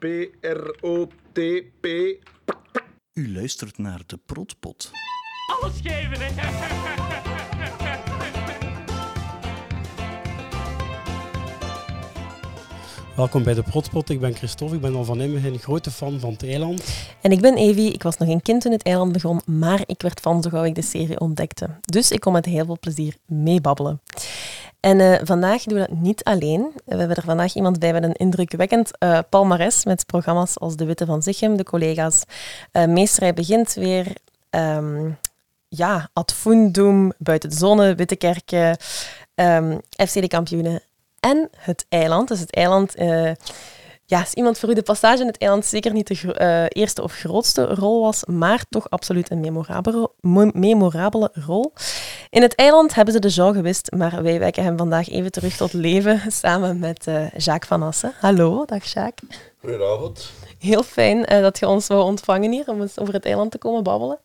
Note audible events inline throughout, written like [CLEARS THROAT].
P-R-O-T-P. U luistert naar de Protpot. Alles geven, hè? Welkom bij de Protpot. Ik ben Christophe. Ik ben al van in het begin grote fan van het eiland. En ik ben Evie. Ik was nog een kind toen het eiland begon, maar ik werd fan zo gauw ik de serie ontdekte. Dus ik kom met heel veel plezier meebabbelen. En eh, vandaag doen we dat niet alleen. We hebben er vandaag iemand bij met een indrukwekkend uh, palmares met programma's als De Witte van Zichem, de collega's. Uh, Meesterij begint weer. Um, ja, Ad Fundum, Buiten de Zonne, Witte Kerken, um, FC de Kampioenen en het eiland. Dus het eiland, ja, is iemand voor u de passage in het eiland zeker niet de uh, eerste of grootste rol was, maar toch absoluut een memorabele, memorabele rol. In het eiland hebben ze de Jean gewist, maar wij wekken hem vandaag even terug tot leven [LAUGHS] samen met uh, Jacques van Assen. Hallo, dag Jacques. Goedenavond. Heel fijn dat je ons wou ontvangen hier om eens over het eiland te komen babbelen.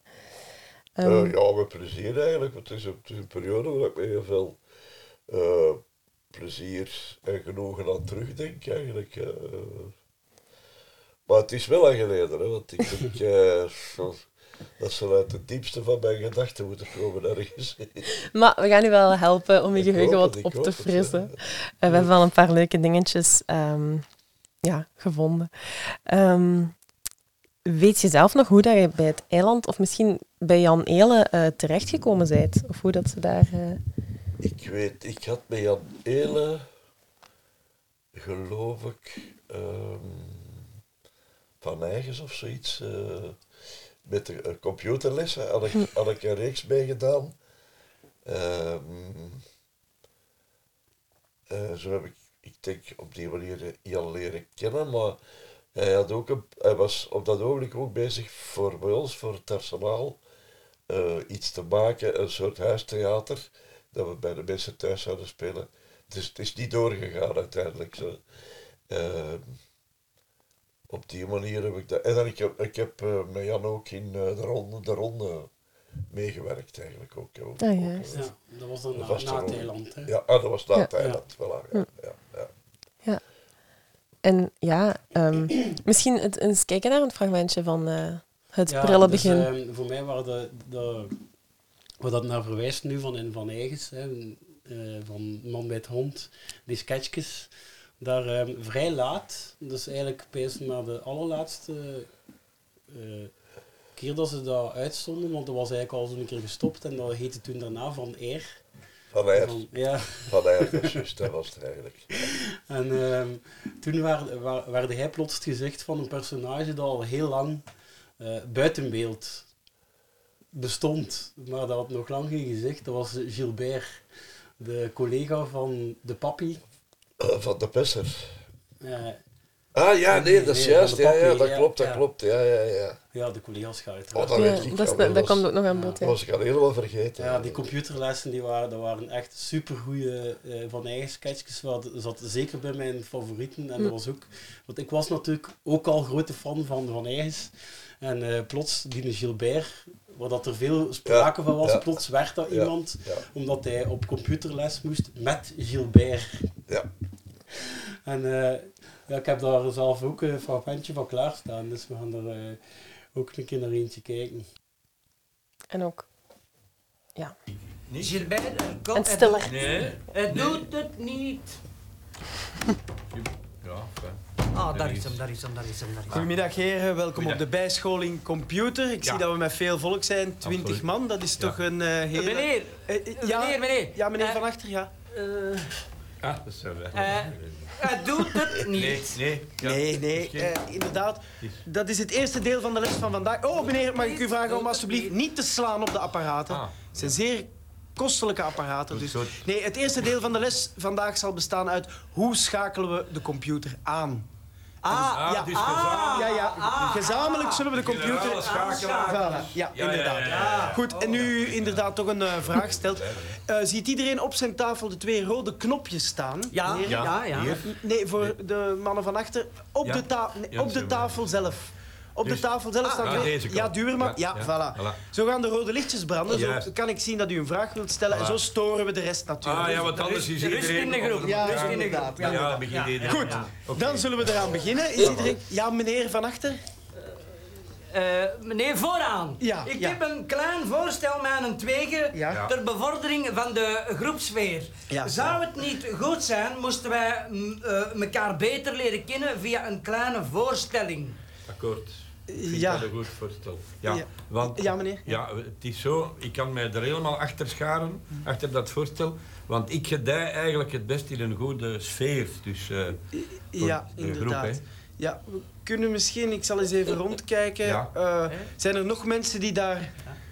Um, ja, met plezier eigenlijk. Het is, een, het is een periode waar ik me heel veel plezier en genoegen aan terugdenk eigenlijk. Uh, maar het is wel lang geleden, hè, want ik denk uh, [LAUGHS] dat ze uit het diepste van mijn gedachten moeten komen ergens. [LAUGHS] Maar we gaan u wel helpen om je geheugen wat op te frissen. Het, we hebben wel een paar leuke dingetjes um, ja, gevonden. Um, weet je zelf nog hoe dat je bij het eiland, of misschien bij Jan Eelen, uh, terechtgekomen bent? Of hoe dat ze daar... Ik weet, ik had bij Jan Eelen, geloof ik, um, van eigens of zoiets, uh, met de uh, computerlessen had ik, [LAUGHS] had ik een reeks meegedaan. Um, uh, zo heb ik, ik denk, op die manier Jan leren kennen, maar hij, had ook een, hij was op dat ogenblik ook bezig voor bij ons, voor het arsenaal, iets te maken, een soort huistheater dat we bij de mensen thuis zouden spelen. Dus het is niet doorgegaan uiteindelijk. Zo. Uh, op die manier heb ik dat. En dan, ik heb ik heb uh, met Jan ook in uh, de ronde, de ronde meegewerkt eigenlijk ook. ook, ah, juist. Ja, dat was dan na. Hè? Ja, ah, dat was na het eiland. Ja. Voilà, ja, ja, ja. ja. En ja, um, [CLEARS THROAT] misschien het, eens kijken naar een fragmentje van het ja, prille dus, begin. Uh, voor mij waren de, de waar dat naar verwijst nu van in Van Eigens, hè, uh, van Man bij het Hond, die sketchjes, daar um, vrij laat, dus eigenlijk pees maar de allerlaatste uh, keer dat ze dat uitstonden, want dat was eigenlijk al zo'n keer gestopt en dat heette toen daarna Van Eer. Van Eer. Van, ja. Van Eer, juist, dat was het eigenlijk. [LAUGHS] En um, toen werd, werd hij plots het gezicht van een personage dat al heel lang uh, buiten beeld bestond, maar dat had nog lang geen gezicht. Dat was Gilbert, de collega van de papi. Uh, van de Pesser. Uh, ah ja, nee, dat is nee, juist. Ja, ja, dat ja, klopt, dat ja. klopt. Ja, ja, ja. Ja, de collega's gaat oh, dat, weet ik, dat, ja, dat, dat komt ook nog aan bod. Dat was ik al helemaal vergeten. Ja, die computerlessen die waren, dat waren echt supergoeie uh, van eigen sketchjes. Dat zat zeker bij mijn favorieten. En Hm. dat was ook, want ik was natuurlijk ook al grote fan van Van Eigens. En uh, plots, die Gilbert, waar dat er veel sprake Ja, van was, ja. plots werd dat Ja, iemand, ja. omdat hij op computerles moest met Gilbert. Ja. En eh, ja, ik heb daar zelf ook een fragmentje van klaarstaan, dus we gaan er eh, ook een keer naar eentje kijken. En ook, ja. Gilbert, er komt... En stiller. Nee. Hij doet het niet. Ja, fijn. Ah, daar is hem, daar is hem, daar is hem. Daar is hem. Goedemiddag heren, welkom op de bijscholing computer. Ik Ja. zie dat we met veel volk zijn, 20 Absoluut. man, dat is Ja. toch een eh hele... Meneer, ja, meneer, meneer. Ja, meneer van achter, ja. eh, Ah, dat is zo. Hij doet het niet. Nee, nee. ja, nee, nee, eh, inderdaad. Dat is het eerste deel van de les van vandaag. Oh, meneer, mag ik u vragen om alsjeblieft niet te slaan op de apparaten? Ah, Het zijn zeer kostelijke apparaten. Dus. Nee, het eerste deel van de les vandaag zal bestaan uit hoe schakelen we de computer aan. Ah, ja, dus ah, gezamenlijk. ja, ja. Gezamenlijk zullen we de computer... Voilà, ja, inderdaad. ja, ja, ja. Goed, en nu inderdaad toch een eh, vraag stelt. Eh, ziet iedereen op zijn tafel de twee rode knopjes staan? Ja, ja, ja. Nee, voor de mannen van achter. Op, Ja. de, ta nee, Ja, op de tafel zelf. Op de tafel zelf staan. Ah, ja, duur maar. Ja, Ja, voilà. voilà. Zo gaan de rode lichtjes branden. Zo Juist. kan ik zien dat u een vraag wilt stellen. En zo storen we de rest natuurlijk. Ah ja, want anders is Rust iedereen... in de groep. Ja, Rust in de inderdaad, groep. ja. Ja, dan begint iedereen. Goed, dan zullen we eraan beginnen. Is iedereen... Ja, meneer van achter? Eh, meneer Vooraan, Ja, ik ja. heb een klein voorstel met een Ja. Ja. ter bevordering van de groepsfeer. Ja. Zou het niet goed zijn, moesten wij eh, elkaar beter leren kennen via een kleine voorstelling? Akkoord. Vind Ja. dat een goed voorstel. Ja, Ja. Want, Ja, meneer. Ja, het is zo, ik kan mij er helemaal achter scharen, achter dat voorstel. Want ik gedij eigenlijk het best in een goede sfeer. Dus, eh, Ja, de groep, inderdaad. hè. ja, we kunnen misschien... Ik zal eens even rondkijken. Ja. Eh, zijn er nog mensen die daar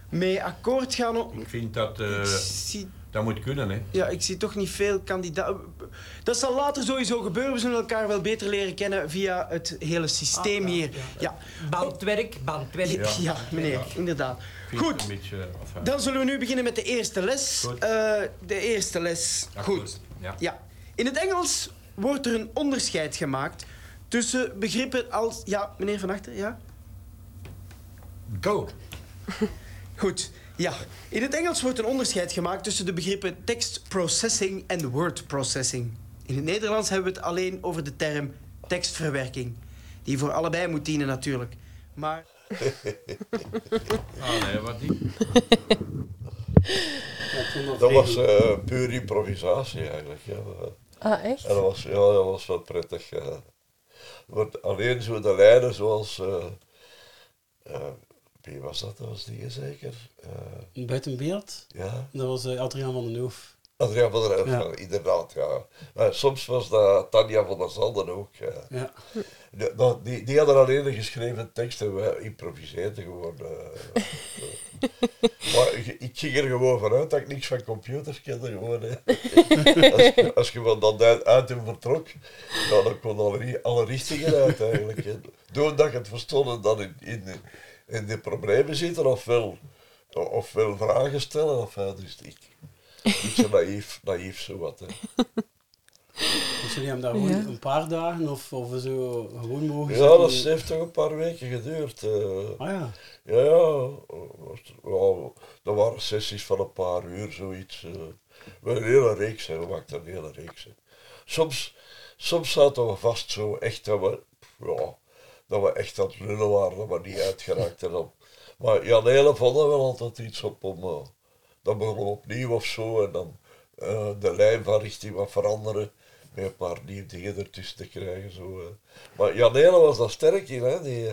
mee akkoord gaan? ik vind dat eh, Ik zie dat moet kunnen. Hè. Ja, ik zie toch niet veel kandidaten. Dat zal later sowieso gebeuren. We zullen elkaar wel beter leren kennen via het hele systeem Ah, ja, hier. ja. Ja, Bandwerk, bandwerk. ja, Ja. meneer, Ja. inderdaad. Goed, beetje, eh, enfin, dan zullen we nu beginnen met de eerste les. Goed. Eh, de eerste les. Goed. Ja. Ja. In het Engels wordt er een onderscheid gemaakt tussen begrippen als... Ja, meneer Van Achter, ja? Go! Goed, ja. In het Engels wordt een onderscheid gemaakt tussen de begrippen text processing en word processing. In het Nederlands hebben we het alleen over de term tekstverwerking. Die voor allebei moet dienen natuurlijk. Maar [LAUGHS] Ah nee, wat vond dat was eh puur improvisatie eigenlijk. Ja. Ah, echt? En dat was, ja, dat was wel prettig. Ja. Maar alleen zo de lijnen zoals... eh, eh, wie was dat? Dat was die zeker? Eh, Buiten beeld, ja, dat was eh, Adriaan van den Hoof. Adriaan van Ja. ja, inderdaad. Ja. Maar soms was dat Tanja van der Zanden ook. Ja. Dat- die, die hadden alleen een geschreven tekst en wij improviseerden gewoon. eh, maar ik, ik ging er gewoon vanuit dat ik niks van computers kende. Gewoon, hè. als, je- als je van dat uit, en vertrok, dan kon alle, alle richtingen uit eigenlijk. hè. Doordat je het verstond en dan in, in, in de problemen zitten, ofwel, ofwel vragen stellen, of ja, dus ik. Beetje naïef, naïef zo wat. Hè. Dus jullie hebben daar gewoon Ja. een paar dagen of, of zo gewoon mogen Ja, dat heeft toch een paar weken geduurd. eh. Ah ja. Ja, ja. ja, dat waren sessies van een paar uur, zoiets. eh. Wel een hele reeks, hè. we maakten een hele reeks. hè. Soms, soms zaten we vast zo echt dat we, ja, dat we echt aan het lullen waren, dat we niet uitgeraakt. Dan, maar Jan Hele vond er wel altijd iets op om, eh, dan begonnen opnieuw of zo en dan eh, de lijn van richting wat veranderen. Met een paar nieuwe dingen ertussen te krijgen. Zo, eh. Maar Jan Hele was daar sterk in, hè. Die,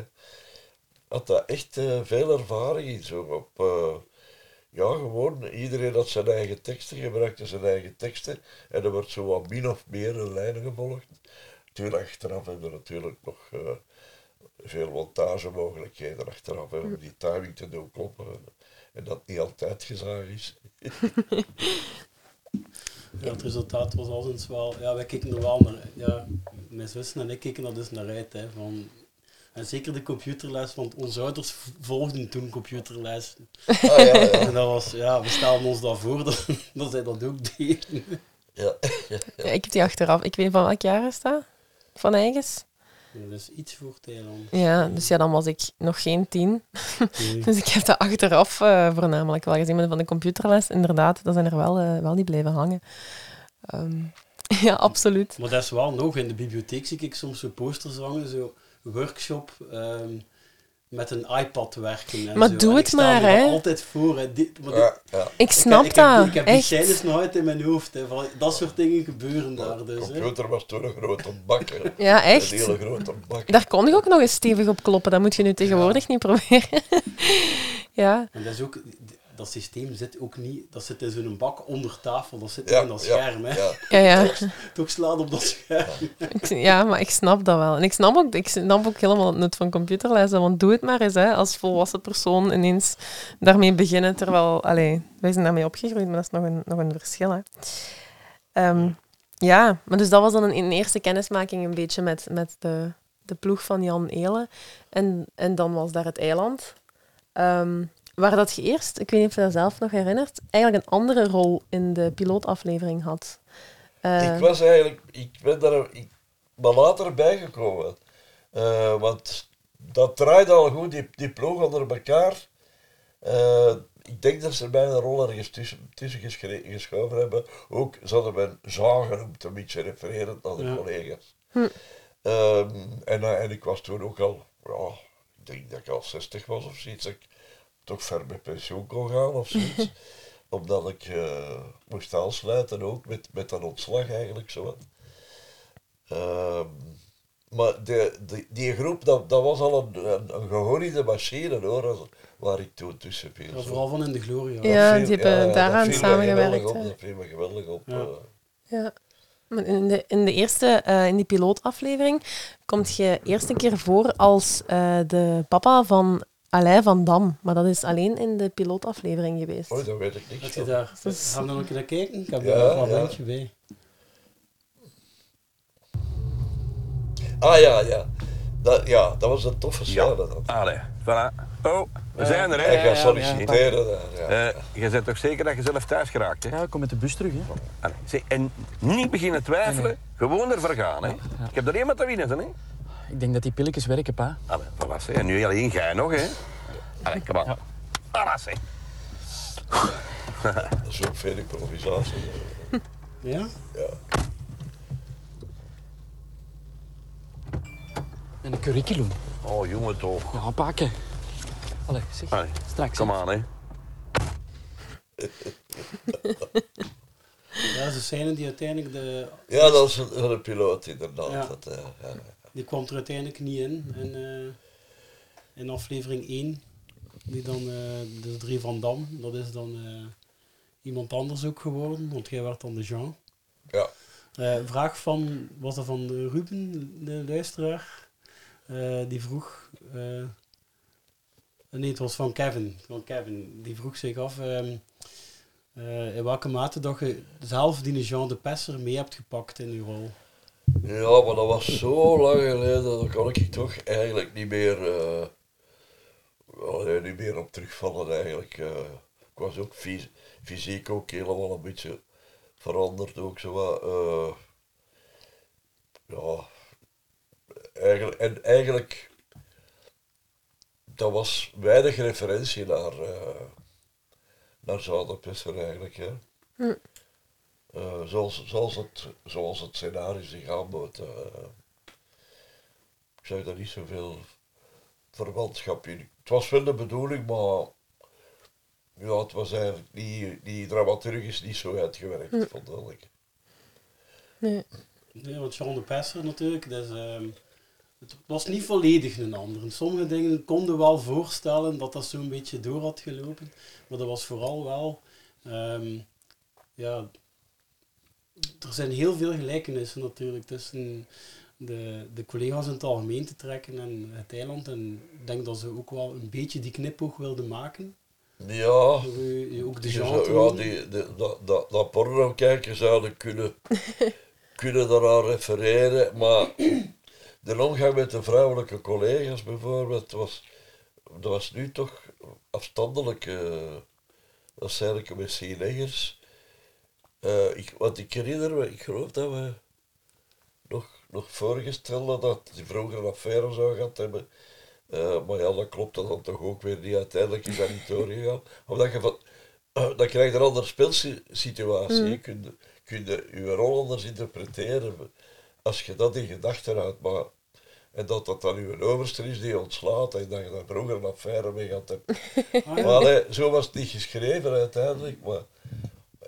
had daar echt veel ervaring in. Zo op, ja, gewoon, iedereen had zijn eigen teksten, gebruikte zijn eigen teksten. En er werd zo wat min of meer een lijn gevolgd. Toen achteraf hebben we natuurlijk nog veel montagemogelijkheden achteraf, om die timing te doen kloppen. En dat niet altijd gezaagd is. [LAUGHS] Ja, het resultaat was al eens wel... Ja, wij keken er wel naar... Ja, mijn zussen en ik keken er dus naar uit. Hè, van, en zeker de computerles, want onze ouders volgden toen computerles. Ah, ja, ja. [LAUGHS] En dat was... Ja, we stelden ons dat voor dat, [LAUGHS] dat zij dat ook deden. ja. Ja, ik heb die achteraf. Ik weet van welk jaar is dat? Van eigens? Dat is iets Thailand. Ja, dus ja, dan was ik nog geen tien. [LAUGHS] Dus ik heb dat achteraf eh, voornamelijk wel gezien. Maar van de computerles, inderdaad, dat zijn er wel, eh, wel niet blijven hangen. Ehm, [LAUGHS] ja, absoluut. Maar dat is wel nog. In de bibliotheek zie ik soms zo posters hangen, zo workshop ehm, met een iPad werken. En Maar zo. doe En het ik maar, hè. altijd voor. Hè. Dit, maar dit- Ja, ja. Ik snap ik, dat. Ik heb, ik heb die scènes nog uit in mijn hoofd. Hè, van, dat soort dingen gebeuren daar De dus. Hè. computer was toen een grote bak. hè. [LAUGHS] Ja, echt. Een hele grote bak. Daar kon je ook nog eens stevig op kloppen. Dat moet je nu tegenwoordig niet proberen. [LAUGHS] ja. En dat is ook... Dat systeem zit ook niet... Dat zit in zo'n bak onder tafel. Dat zit Ja, in dat ja, scherm. Hè. ja. Ja, ja. Toch slaan op dat scherm. [LAUGHS] Ik- ja, maar ik snap dat wel. En ik snap ook, ik snap ook helemaal het nut van computerlessen. Want doe het maar eens, hè, als volwassen persoon ineens daarmee beginnen. Terwijl, allee, wij zijn daarmee opgegroeid, maar dat is nog een, nog een verschil. Hè. Ehm, ja, maar dus dat was dan een, een eerste kennismaking een beetje met, met de, de ploeg van Jan Eelen. En, en dan was daar het eiland. Ehm, waar dat je eerst, ik weet niet of je dat zelf nog herinnert, eigenlijk een andere rol in de pilootaflevering had. Eh, Ik was eigenlijk, ik ben daar ik ben later bijgekomen. Eh, want dat draaide al goed, die, die ploeg onder elkaar. Eh, ik denk dat ze bijna een rol ergens tussen, tussen geschoven hebben. Ook, ze hadden mij Jean genoemd, een beetje refererend naar de Ja. collega's. Ehm, en, en ik was toen ook al, ja, ik denk dat ik al 60 was of zoiets, ik toch ver met pensioen kon gaan of zoiets. [LAUGHS] Omdat ik eh, moest aansluiten ook met, met dat ontslag eigenlijk zo. Ehm, maar de, de, die groep, dat, dat was al een, een, een machine hoor, als- waar ik toen tussen viel. Ja, zo. vooral van in de gloria. Ja, viel- die hebben daaraan samengewerkt, geweldig op, hè. Dat viel me geweldig op. Ja. eh. Ja. Maar in de, in de eerste, eh, in die pilootaflevering, komt je eerst een keer voor als eh, de papa van Alain van Dam. Maar dat is alleen in de pilootaflevering geweest. Oh, dat weet ik niet. Heb je daar, is- gaan we nog een keer naar kijken? Ik heb Ja, daar nog een ja. bandje bij. Ah ja, ja. Dat, ja, dat was een toffe Ja. scène. Dat. Allee, voilà. Oh, we zijn er, hè? ja, solliciteren. daar, ja. Eh, je bent toch zeker dat je zelf thuis geraakt, hè? Ja, ik kom met de bus terug, hè. Allee, zeg, en niet beginnen twijfelen, gewoon ervoor gaan, hè? Ik heb er iemand te winnen, hè? Ik denk dat die pilletjes werken, pa. Allee, voilà, zeg. En nu alleen jij nog, hè? Allee, kom aan. Voilà, zeg. Dat is ook veel improvisatie. Ja? Ja. En een curriculum. Oh, jongen, toch. Ja, pakken. Allee, zeg. Allee, Straks, kom aan, hè? Ja, dat is een scène die uiteindelijk de... ja, dat is een, een piloot inderdaad. Ja. Dat, eh, ja. Die kwam er uiteindelijk niet in. In, eh, in aflevering 1. Die dan, eh, de drie van Dam. Dat is dan eh, iemand anders ook geworden. Want jij werd dan de Jean. Ja. Vraag van, was dat van Ruben, de luisteraar? Die vroeg... eh, nee, het was van Kevin. Van Kevin. Die vroeg zich af... ehm, eh, in welke mate dat je zelf die Jean de Pesser mee hebt gepakt in je rol. Ja, maar dat was zo lang geleden, dat kan ik toch eigenlijk niet meer, eh, niet meer op terugvallen eigenlijk. eh. ik was ook fys- fysiek ook helemaal een beetje veranderd ook zo wat. eh. ja, eigenlijk, en eigenlijk, dat was weinig referentie naar, naar Zuiderpisser eigenlijk. Hè. Eh, zoals, zoals, het, zoals het scenario zich aanbod. eh ik zag daar niet zoveel verwantschap in. Het was wel de bedoeling, maar ja, het was eigenlijk niet, niet dramaturgisch niet zo uitgewerkt, vond ik. Nee. Nee, want Jean de Pesser natuurlijk, dus, ehm, het was niet volledig een ander. En Sommige dingen konden wel voorstellen dat dat zo'n beetje door had gelopen. Maar dat was vooral wel... ehm, ja, er zijn heel veel gelijkenissen natuurlijk tussen de, de collega's in het algemeen te trekken en het eiland. En ik denk dat ze ook wel een beetje die knipoog wilden maken. Ja, ook de ja die, dat, dat, dat porno-kijkers zouden kunnen, [LAUGHS] kunnen daaraan refereren, maar de omgang met de vrouwelijke collega's bijvoorbeeld was, dat was nu toch afstandelijk. eh dat zijn eigenlijk misschien leggers. Eh, ik, want ik herinner me, ik geloof dat we nog, nog voorgesteld hadden dat die vroeger een affaire zou gehad hebben. Eh, maar ja, dat klopt dan toch ook weer niet. Uiteindelijk is dat niet doorgegaan. Omdat je van, dan krijg je een andere speelsituatie. Je kunt, kun je je rol anders interpreteren als je dat in gedachten houdt. Maar, en dat dat dan uw overste is die ontslaat en dat je daar vroeger een affaire mee gehad hebt. [LAUGHS] Ah. Maar zo was het niet geschreven uiteindelijk. Maar,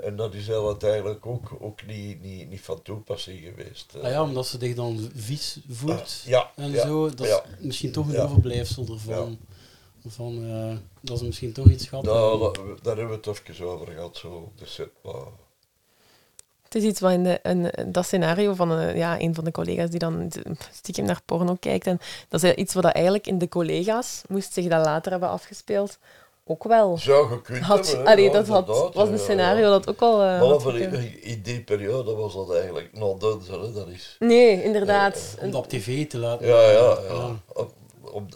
en dat is uiteindelijk ook, ook niet, niet, niet van toepassing geweest. eh. Ah ja, omdat ze zich dan vies voelt Ja, en ja, zo. Dat is misschien toch een Ja. overblijfsel ervan. Van, eh, dat ze misschien toch iets gehad Nou, daar hebben we het even over gehad, zo op de set. Maar Het is iets wat in de, een, dat scenario van een, ja, een van de collega's die dan stiekem naar porno kijkt. En dat is iets wat dat eigenlijk in de collega's, moest zich dat later hebben afgespeeld, ook wel zou gekund had. hebben. hè. Allee, Ja, dat had, was een scenario ja. dat ook al... eh, Maar die periode was dat eigenlijk done, hè. dat is... Nee, inderdaad. Om dat op tv te laten. Ja, ja, Ja. Om,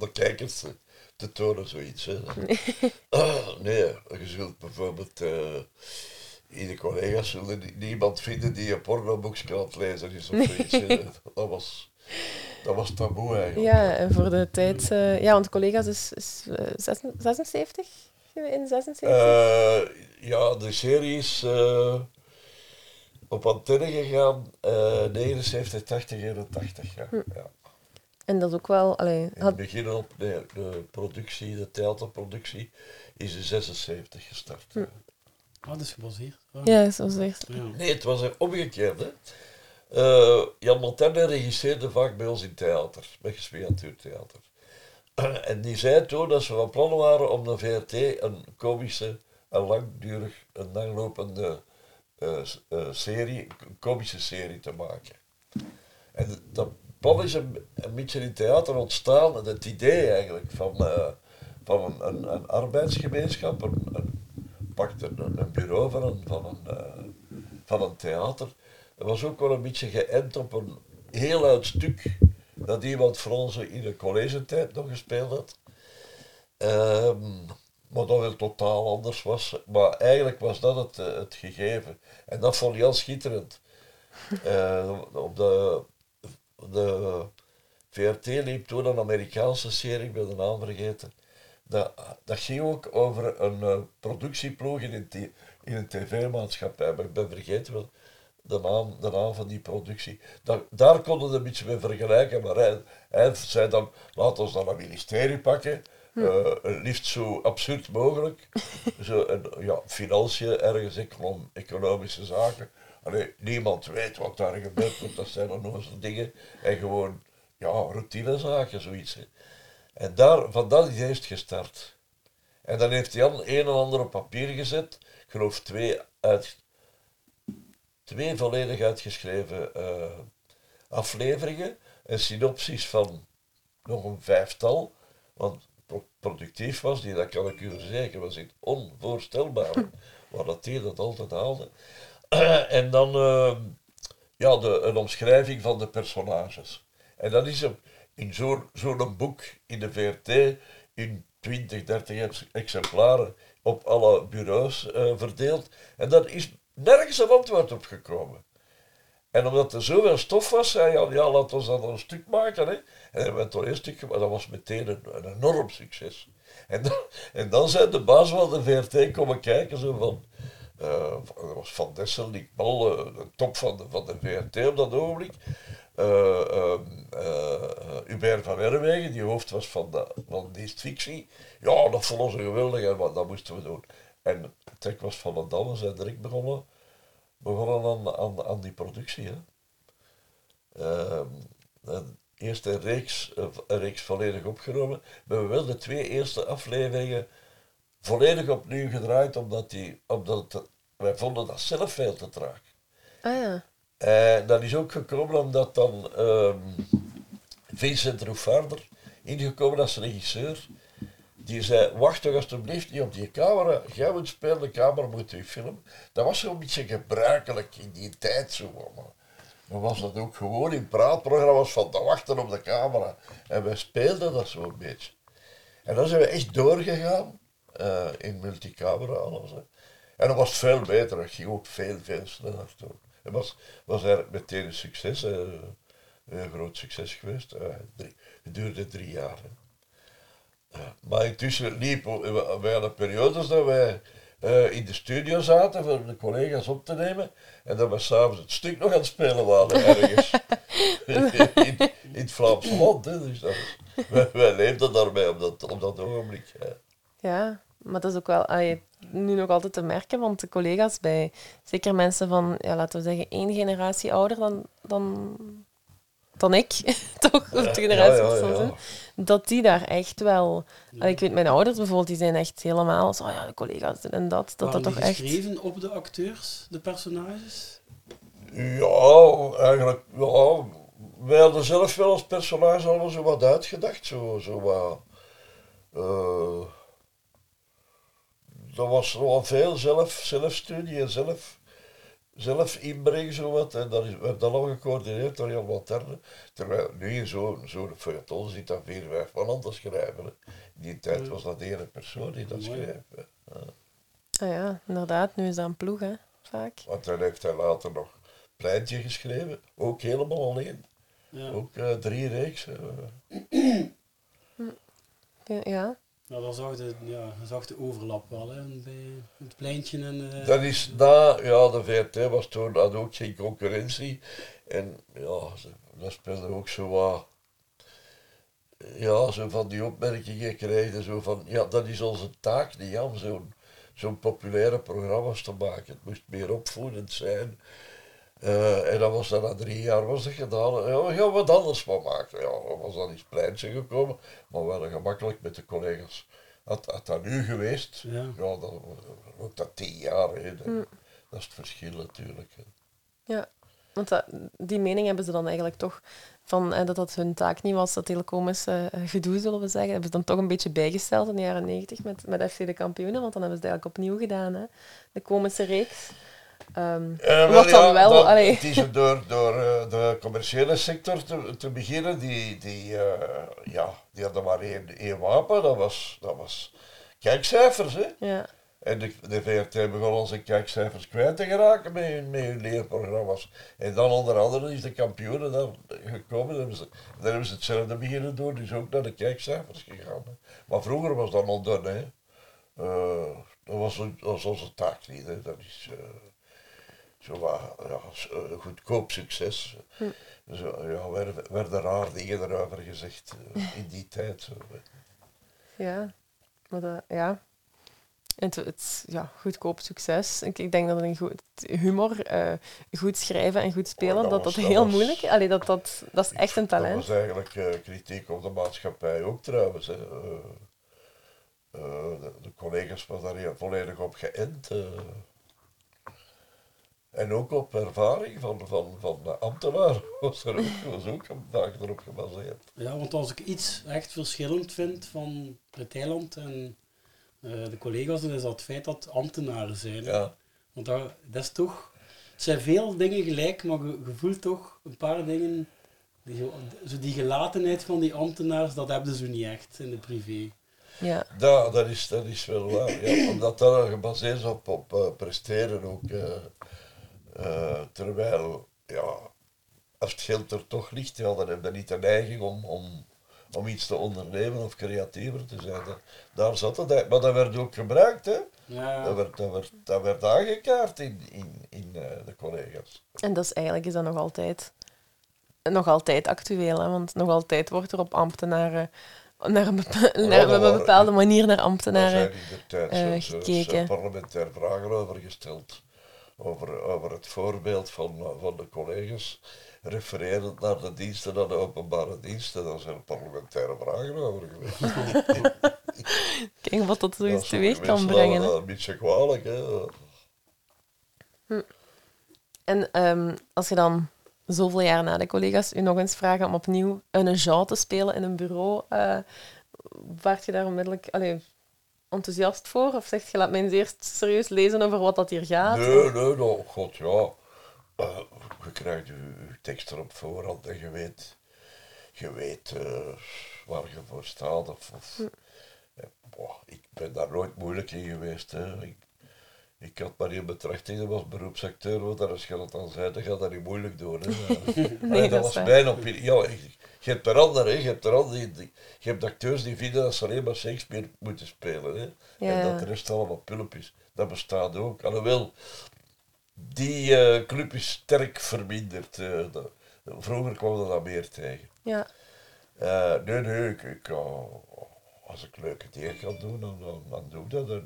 de kijkers te, te tonen, zoiets. Hè. [LAUGHS] Ah, nee, je zult bijvoorbeeld... eh in de collega's zullen nie- niemand vinden die een pornoboekje aan het lezen is of zoiets. dat was... Dat was taboe eigenlijk. Ja, en voor de tijd... eh, ja, want collega's is, is eh, zes- 76? In 76? Eh, ja, de serie is eh, op antenne gegaan eh 79, 80, 81. Ja. Hm. Ja. En dat is ook wel... Allee, In het had, begin op de, de productie, de theaterproductie, is in 76 gestart. Hm. Ah, dat is gebaseerd. Ah. ja, zo zegt. Ja. Nee, het was er omgekeerd. Hè. Eh, Jan Montaigne regisseerde vaak bij ons in theater, bij Gespiatuurtheater. [CLEARS THROAT] en die zei toen dat ze van plan waren om de VRT een komische en langdurig, een langlopende eh, eh, serie, komische serie te maken. En dat plan is een, beetje in theater ontstaan, het idee eigenlijk van, van een, een, een arbeidsgemeenschap, een, een, een, bureau van een, van, een, van een theater. Was ook wel een beetje geënt op een heel oud stuk dat iemand van ons in de collegetijd nog gespeeld had. Ehm, maar dat wel totaal anders was. Maar eigenlijk was dat het, eh, het gegeven. En dat vond Jan schitterend. [LAUGHS] Eh, op de, de VRT liep toen een Amerikaanse serie, ik ben de naam vergeten. Dat, dat ging ook over een eh, productieploeg in een, in een tv-maatschappij. Maar ik ben vergeten wel de naam, de naam van die productie. Daar, daar konden we een beetje mee vergelijken, maar hij, hij zei dan, laat ons dan een ministerie pakken. eh, liefst zo absurd mogelijk. [LAUGHS] zo, en, ja, financiën, ergens econom, economische zaken. Allee, niemand weet wat daar gebeurt, want dat zijn dan onze dingen. En gewoon, ja, routinezaken, zoiets. hè. En daar, van dat idee is het gestart. En dan heeft Jan een en ander op papier gezet. Ik geloof twee, uit, twee volledig uitgeschreven eh, afleveringen. Een synopsis van nog een vijftal. Want pro- productief was die, dat kan ik u verzekeren, was het onvoorstelbaar. [LAUGHS] Waar dat die dat altijd haalde. [CLEARS THROAT] en dan eh, ja, de, een omschrijving van de personages. En dat is een, in zo'n zo'n boek in de VRT in 20, 30 ex- exemplaren op alle bureaus eh, verdeeld. En daar is nergens een antwoord op gekomen. En omdat er zoveel stof was, zei Jan, ja, laat ons dan een stuk maken. Hè. En we hebben het een stuk gemaakt, dat was meteen een, enorm succes. En dan, en dan zijn de baas van de VRT komen kijken, zo van... eh, dat was Van Dessel, Nick Bal, eh, de top van de, van de VRT op dat ogenblik. Eh, ehm, eh, eh, Hubert van Herwegen, die hoofd was van, de, van Dienst Fictie. Ja, dat vonden ze geweldig en wat, dat moesten we doen. En Trek was van de Damme, zijn direct begonnen, begonnen aan, aan, aan die productie. Hè. En eerst een reeks, een reeks volledig opgenomen. We hebben wel de twee eerste afleveringen volledig opnieuw gedraaid, omdat, die, omdat het- wij vonden dat zelf veel te traag. Ah ja. En dat is ook gekomen omdat dan ehm, Vincent Roefaarder ingekomen als regisseur. Die zei, wacht toch alsjeblieft niet op die camera. Jij moet spelen, de camera moet u filmen. Dat was zo'n beetje gebruikelijk in die tijd zo. Maar dan was dat ook gewoon in praatprogramma's van te wachten op de camera. En wij speelden dat zo'n beetje. En dan zijn we echt doorgegaan eh, in multicamera alles. En dat was veel beter, dat ging ook veel, veel sneller. Het was, was eigenlijk meteen een succes, eh, een groot succes geweest. Eh, het duurde drie jaar. Maar intussen liep, we hadden periodes dat wij eh, in de studio zaten voor de collega's op te nemen en dat we s'avonds het stuk nog aan het spelen waren ergens. [LAUGHS] [LAUGHS] in, in het Vlaamse land. Hè. Dus dat wij, wij leefden daarbij op dat, op dat ogenblik. hè. Ja, maar dat is ook wel allee, nu nog altijd te merken, want de collega's bij, zeker mensen van, ja, laten we zeggen, één generatie ouder dan, dan, dan ik, [LAUGHS] toch, of de generatie ja, ja, tussen ja. Dat die daar echt wel... ik weet, mijn ouders bijvoorbeeld, die zijn echt helemaal zo, ja, de collega's en dat, dat dat die toch echt... geschreven op de acteurs, de personages? Ja, eigenlijk, ja, wij hadden zelf wel als personage allemaal zo wat uitgedacht, zo, zo wat, eh, dat was wel veel zelf, zelfstudie en zelf, zelf inbrengen, zo wat, en dat is, we hebben dat al gecoördineerd door Jan Materne, terwijl nu in zo'n zo'n feuilleton zit dat vier, vijf man aan te schrijven. Hè. In die tijd was dat één persoon die dat schreef. hè. Ah ja, inderdaad, nu is dat een ploeg, hè, vaak. Want dan heeft hij later nog Pleintje geschreven, ook helemaal alleen. Ja. Ook eh, drie reeks. eh. Ja. Ja, daar zag de, ja, zag de overlap wel, hè, bij het pleintje en... eh, Dat is na, ja, de VRT was toen had ook geen concurrentie. En ja, dat speelde ook zo wat. Ja, zo van die opmerkingen krijgen, zo van, ja, dat is onze taak niet, om zo'n zo'n populaire programma's te maken. Het moest meer opvoedend zijn. Eh, en dat was dan na drie jaar was dat gedaan. En Ja, we gaan wat anders van maken. Ja, er was dan iets pleintje gekomen, maar wel gemakkelijk met de collega's. Had, had dat nu geweest, Ja. ja, dan ook dat tien jaar. Hè, dat, dat is het verschil natuurlijk. hè. Ja, want dat, die mening hebben ze dan eigenlijk toch van eh, dat dat hun taak niet was, dat telecomisch eh, gedoe, zullen we zeggen. Hebben ze dan toch een beetje bijgesteld in de jaren negentig met, met FC de kampioenen, want dan hebben ze het eigenlijk opnieuw gedaan, hè? de komische reeks. Ehm, Eh, wat dan ja, wel, dat- allee. Het is door, door eh, de commerciële sector te, te beginnen, die, die, eh, ja, die hadden maar één, één wapen, dat was, dat was kijkcijfers. Hè? ja. En de, de VRT begon onze kijkcijfers kwijt te geraken met hun, met hun leerprogramma's. En dan onder andere is de kampioenen daar gekomen. Dan hebben, ze, dan hebben ze hetzelfde beginnen doen, dus ook naar de kijkcijfers gegaan. Hè. Maar vroeger was dat nog dun, hè. Dat, was, onze taak niet, hè. Dat is zo wat, ja, eh, goedkoop succes. Zo, ja, werden, werden raar dingen erover gezegd eh, [LAUGHS] in die tijd. Zo. Ja, maar dat, ja. Het, het ja, goedkoop succes. Ik, ik denk dat een goed humor, eh, goed schrijven en goed spelen, Oh, dat dat dat, was- dat heel was- moeilijk is. Allee, dat, dat, dat is echt een Dat talent. was eigenlijk kritiek op de maatschappij ook trouwens. Hè. De, de collega's waren daar heel volledig op geënt. En ook op ervaring van, van, van de ambtenaar [LAUGHS] was, er ook, was ook een vaak erop gebaseerd. Ja, want als ik iets echt verschillend vind van het eiland en eh, de collega's, dan is dat het feit dat ambtenaren zijn. Ja. Want dat, dat is toch... Het zijn veel dingen gelijk, maar je, je voelt toch een paar dingen... Die, zo, zo die gelatenheid van die ambtenaars, dat hebben ze niet echt in de privé. Ja. Dat, dat, is, dat is wel waar. Ja, omdat dat gebaseerd is op, op eh, presteren ook. eh, eh, terwijl, ja, als het geld er toch ligt, ja, dan heb je niet de neiging om, om, om iets te ondernemen of creatiever te zijn. Dat- daar zat het. Maar dat werd ook gebruikt, hè. Ja, Dat werd, dat werd, dat werd aangekaart in, in, in eh, de collega's. En dat is eigenlijk is dat nog altijd, nog altijd actueel, hè? want nog altijd wordt er op ambtenaren, naar een, bepa- naar, dat op een bepaalde manier naar ambtenaren. zijn in de tijd eh, gekeken. zo parlementair vragen over gesteld. Over, over het voorbeeld van, eh, van de collega's. Refererend naar de diensten, naar de openbare diensten. Daar zijn parlementaire vragen over geweest. [LAUGHS] Kijk wat dat zoiets teweeg kan brengen. hadden hè. dat een beetje kwalijk. Hè. En ehm, als je dan zoveel jaar na de collega's u nog eens vragen om opnieuw een genre te spelen in een bureau, eh waart je daar onmiddellijk allee, enthousiast voor? Of zegt je, laat mij eens eerst serieus lezen over wat dat hier gaat? Nee, nee, nou, god ja. Eh, je krijgt je, je tekst er op voorhand en je weet, je weet eh, waar je voor staat. Of, of, eh, boah, ik ben daar nooit moeilijk in geweest. Hè. Ik, ik had maar in betrachting, dat was beroepsacteur, want daar als je dat dan zei, dan gaat dat niet moeilijk doen. Hè. [LAUGHS] Nee, dat dat is was waar. mijn opinie. Ja, je hebt er anderen, je hebt er anderen, die, je hebt acteurs die vinden dat ze alleen maar Shakespeare moeten spelen. Hè. Ja. En dat de rest allemaal pulp is. Dat bestaat ook. Alhoewel, die eh, club is sterk verminderd. eh, dat- vroeger kwam dat meer tegen. Ja. Eh, nee, nee, ik, ik, als ik leuke dingen kan doen, dan, dan, dan doe ik dat.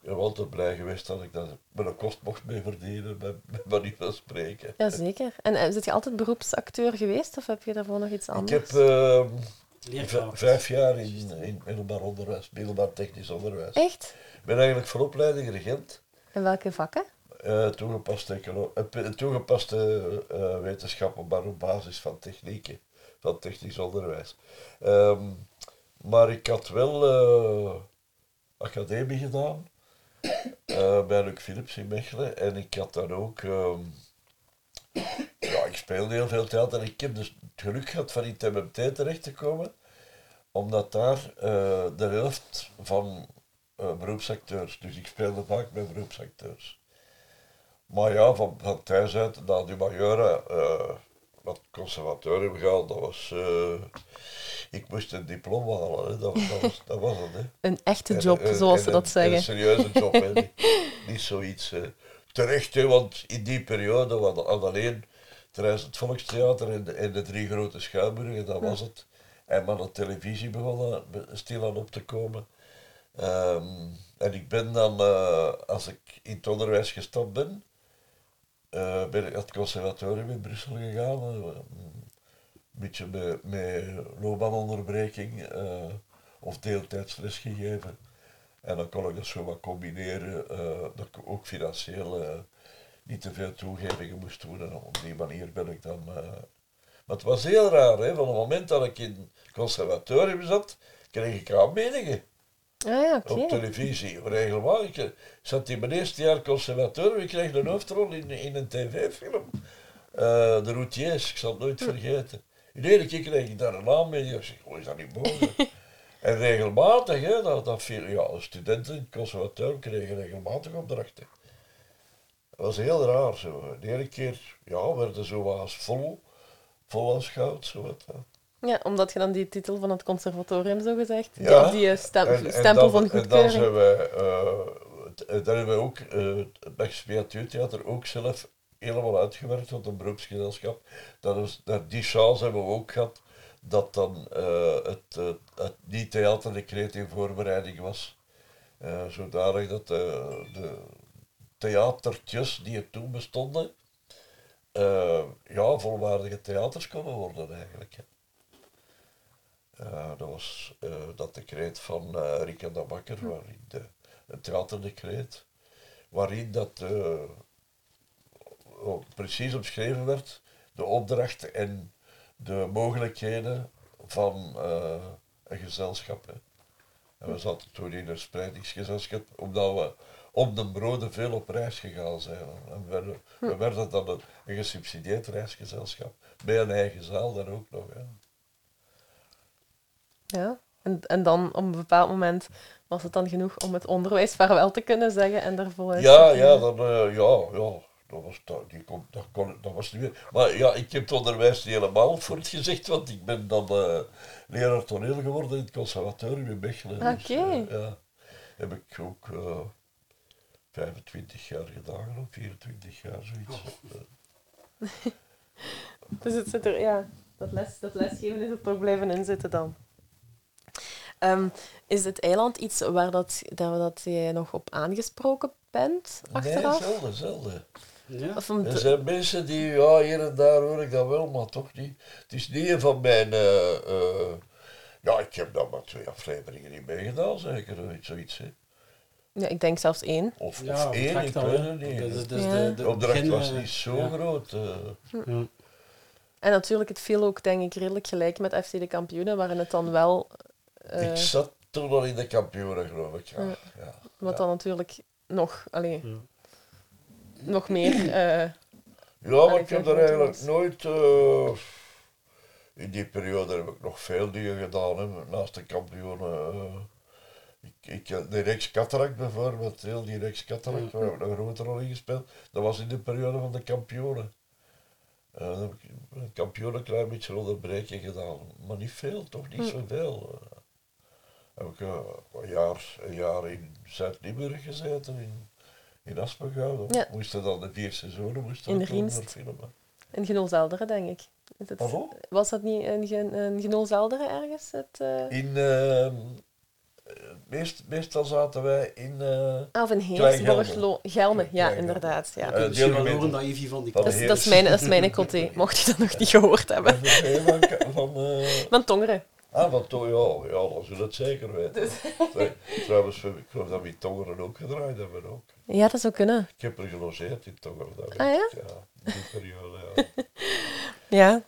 Ik ben altijd blij geweest dat ik dat met een kost mocht mee verdienen, bij, bij manier van spreken. Jazeker. En uh, zit je altijd beroepsacteur geweest of heb je daarvoor nog iets Ik anders? heb eh, leerkracht. v- vijf jaar in, in middelbaar onderwijs, middelbaar technisch onderwijs. Echt? Ik ben eigenlijk van opleiding regent. En welke vakken? Eh, toegepaste, eh, toegepaste eh, wetenschappen, maar op basis van technieken, van technisch onderwijs. Ehm, maar ik had wel eh, academie gedaan eh, bij Luc Philips in Mechelen en ik had dan ook, ehm, ja, ik speelde heel veel theater en ik heb dus het geluk gehad van in MMT terecht te komen, omdat daar eh, de helft van eh, beroepsacteurs, dus ik speelde vaak met beroepsacteurs. Maar ja, van, van thuis uit, na die majora, wat conservatorium gaan, dat was... eh, ik moest een diploma halen, hè. Dat, dat, was, dat was het. Hè. Een echte job, en- zoals en ze dat en Een zeggen. serieuze job, hè. Niet, zoiets. eh, terecht, hè, want in die periode hadden alleen tijdens het Volkstheater en de, en de drie grote schouwburgen, dat was het. En maar de televisie begon be- stilaan op te komen. Ehm, en ik ben dan, eh, als ik in het onderwijs gestapt ben, eh, ben ik naar het conservatorium in Brussel gegaan. eh, een beetje met, met loopbaanonderbreking eh, of deeltijdsles gegeven. En dan kon ik dat zo wat combineren, dat ik ook financieel niet te veel toegevingen moest doen. En op die manier ben ik dan... maar het was heel raar, hè. van het moment dat ik in het conservatorium zat, kreeg ik aanbiedingen Ah ja, op televisie. Regelmatig. Ik zat in mijn eerste jaar conservatorium, ik kreeg een hoofdrol in, in een tv-film. Eh, de routiers, ik zal het nooit vergeten. Iedere keer kreeg ik daar een aanbieding. Ik zeg, hoe is dat niet mogelijk? [LAUGHS] en regelmatig, hè, dat, dat veel, ja, de studenten in het conservatorium kregen regelmatig opdrachten. Dat was heel raar zo. De ene keer ja, werden zo wat als vol, vol als goud. Zo wat. Ja, omdat je dan die titel van het conservatorium zo gezegd, Ja. die, die eh, stem- En- en stempel dan- van En dan goedkeuring. zijn wij, eh, eh, daar hebben we ook eh, het Theater ook zelf helemaal uitgewerkt, want een beroepsgezelschap. Dat is, dat, die chance hebben we ook gehad, dat dan eh, het, eh, het niet-theaterdecreet in voorbereiding was. Zodanig dat de theatertjes die er toen bestonden, ja, volwaardige theaters konden worden eigenlijk. Eh, dat was eh, dat decreet van eh Rieke de Bakker, waarin de, het theaterdecreet, waarin dat precies omschreven werd, de opdracht en de mogelijkheden van een gezelschap. Hè. En we zaten toen in een spreidingsgezelschap, omdat we om de broden veel op reis gegaan zijn. En we werden, we werden dan een, een gesubsidieerd reisgezelschap, met een eigen zaal dan ook nog. Hè. Ja. En, en dan op een bepaald moment was het dan genoeg om het onderwijs vaarwel te kunnen zeggen en voluit Ja, te ja, gaan. dan, eh, ja, ja, dat was, dat, die kon, dat, kon, dat was niet meer. Maar ja, ik heb het onderwijs niet helemaal voor het gezegd, want ik ben dan eh, leraar toneel geworden in het conservatorium in Mechelen. Dus, Oké. eh, ja, heb ik ook eh 25 jaar gedaan, of 24 jaar, zoiets. Eh, [LAUGHS] Dus het zit er, ja, dat, les, dat lesgeven is er toch blijven inzitten dan. Ehm, is het eiland iets waar dat, dat, dat jij nog op aangesproken bent nee, achteraf? zelden, zelden. Ja. Er te- zijn mensen die, ja, hier en daar hoor ik dat wel, maar toch niet. Het is niet een van mijn. eh, eh, ja, ik heb dan maar twee afleveringen niet meegedaan, zeker. Zoiets, zoiets hè. ja, ik denk zelfs één. Of, Ja, of één, ik al, weet het niet. Dus, dus Ja. de, de, de opdracht begin, was eh, niet zo ja. groot. eh. Ja. En natuurlijk, het viel ook denk ik redelijk gelijk met FC de kampioenen, waarin het dan wel... eh, ik zat toen al in de kampioenen, geloof ik. Ja. Ja. Ja. wat dan natuurlijk nog, allee, Ja. nog meer... eh, Ja, maar ik heb er eigenlijk was. nooit. eh, in die periode heb ik nog veel dingen gedaan, hè, naast de kampioenen. eh. ik, ik, heb de Rex Cataract bijvoorbeeld, heel die Rex Cataract, waar heb ik nog een grote rol in gespeeld. Dat was in de periode van de kampioenen. Eh, dan heb ik een kampioen een klein beetje onderbreken gedaan, maar niet veel, toch niet zoveel. Eh, heb ik eh, een, jaar, een jaar in Zuid-Limburg gezeten, in, in Aspengouw. Ja. Moesten dan de vier seizoenen moesten In Riemst. maar filmen. in Genoelzelderen, denk ik. Is het, Pardon? was dat niet in, Gen- in Genoelzelderen ergens? Het, eh, In, ehm, eh, meest, meestal zaten wij in... eh, Ah, of in Heersborg, Gelme. Ja, inderdaad. Ja. Eh, Misschien wel deelgemeente. horen dat Ivy van die Dat, de is, dat, is Heers. mijn, dat is mijn coté, [LAUGHS] mocht je dat nog niet gehoord hebben. Van, eh, Van Tongeren. Ah, van To, ja, ja, dan zullen het zeker weten. Dus- [LAUGHS] Trouw- Trouwens, ik geloof dat we in Tongeren ook gedraaid hebben. Ook. Ja, dat zou kunnen. Ik heb er gelogeerd in Tongeren. Ah, ja? ik, ja? die periode, ja. [LAUGHS] Ja,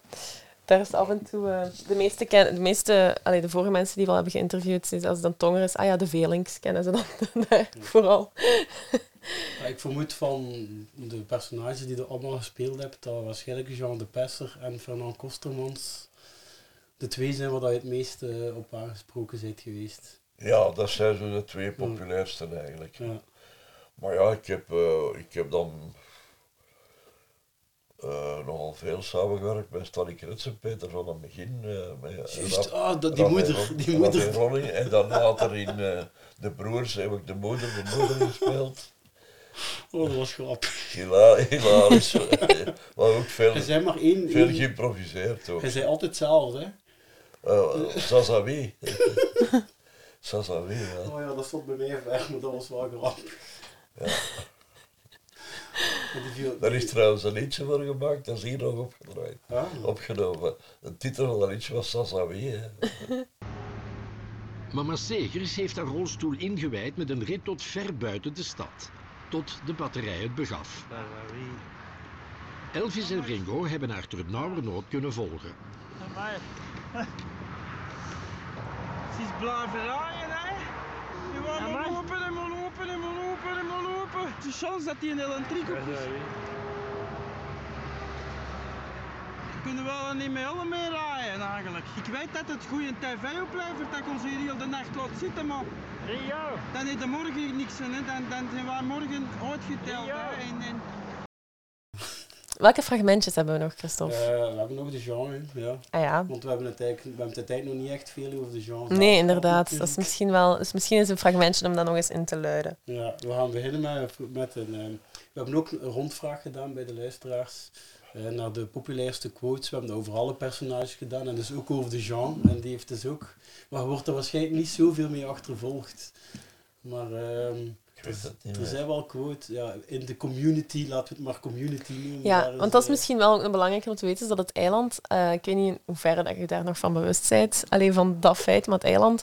daar is af en toe... eh, de meeste, ken, de, meeste allee, de vorige mensen die we al hebben geïnterviewd, is als het dan Tongeren is, ah ja, de Velings kennen ze dan [LAUGHS] daar vooral. Ja, ik vermoed van de personages die je allemaal gespeeld hebt, dat waarschijnlijk Jean de Pesser en Fernand Kostermans de twee zijn waar je het meest eh, op aangesproken bent geweest. ja, dat zijn zo de twee populairste eigenlijk. Ja. Maar ja, ik heb, eh, ik heb dan eh, nogal veel samengewerkt met Stanley Krets en Peter van den Begin. met, Juist, ah, dat, die moeder. Die moeder. en dan later in De Broers heb ik de moeder, de moeder gespeeld. Oh, dat was grappig. Hila- Hilarisch. [LAUGHS] maar ook veel, zei maar één. veel één- geïmproviseerd ook. hij zei altijd hetzelfde, hè? Uh, Sazawi. Sazawi, [LAUGHS] ja. Oh ja, dat stond bij mij ver, maar dat was wel grappig. Ja. En die viel- Daar is trouwens een liedje voor gemaakt, dat is hier nog opgedraaid. Ah. Opgenomen. De titel van dat liedje was Sazawi. Hè. Mama Segers heeft haar rolstoel ingewijd met een rit tot ver buiten de stad. Tot de batterij het begaf. Elvis en Ringo hebben haar ter nauwernood kunnen volgen. Het is blijven rijden, hè? Je wou maar lopen en maar lopen en maar lopen en maar lopen. Het is chance dat hij een elektriek op is. We kunnen wel niet met alle mee rijden eigenlijk. Ik weet dat het goede tv oplevert dat ik ons hier heel de nacht laat zitten, maar dan is er morgen niks hè. Dan, dan zijn wij morgen uitgeteld. Hè. En, en Welke fragmentjes hebben we nog, Christophe? Eh, we hebben nog de genre, ja. ah ja. Want we hebben het eigenlijk, we hebben het tijd nog niet echt veel over de genre. Nee, inderdaad. Dat is misschien wel... Dus misschien is een fragmentje om dat nog eens in te luiden. Ja, we gaan beginnen met, met een... ehm, we hebben ook een rondvraag gedaan bij de luisteraars. eh, naar de populairste quotes. We hebben dat over alle personages gedaan. En dus ook over de genre. En die heeft dus ook... Maar wordt er waarschijnlijk niet zoveel mee achtervolgd. Maar ehm, Er meer. zijn wel quotes. Ja, in de community, laten we het maar community noemen. Ja, want dat is misschien wel ook belangrijk om te weten, is dat het eiland, eh, ik weet niet in hoeverre dat je daar nog van bewust bent, alleen van dat feit, maar het eiland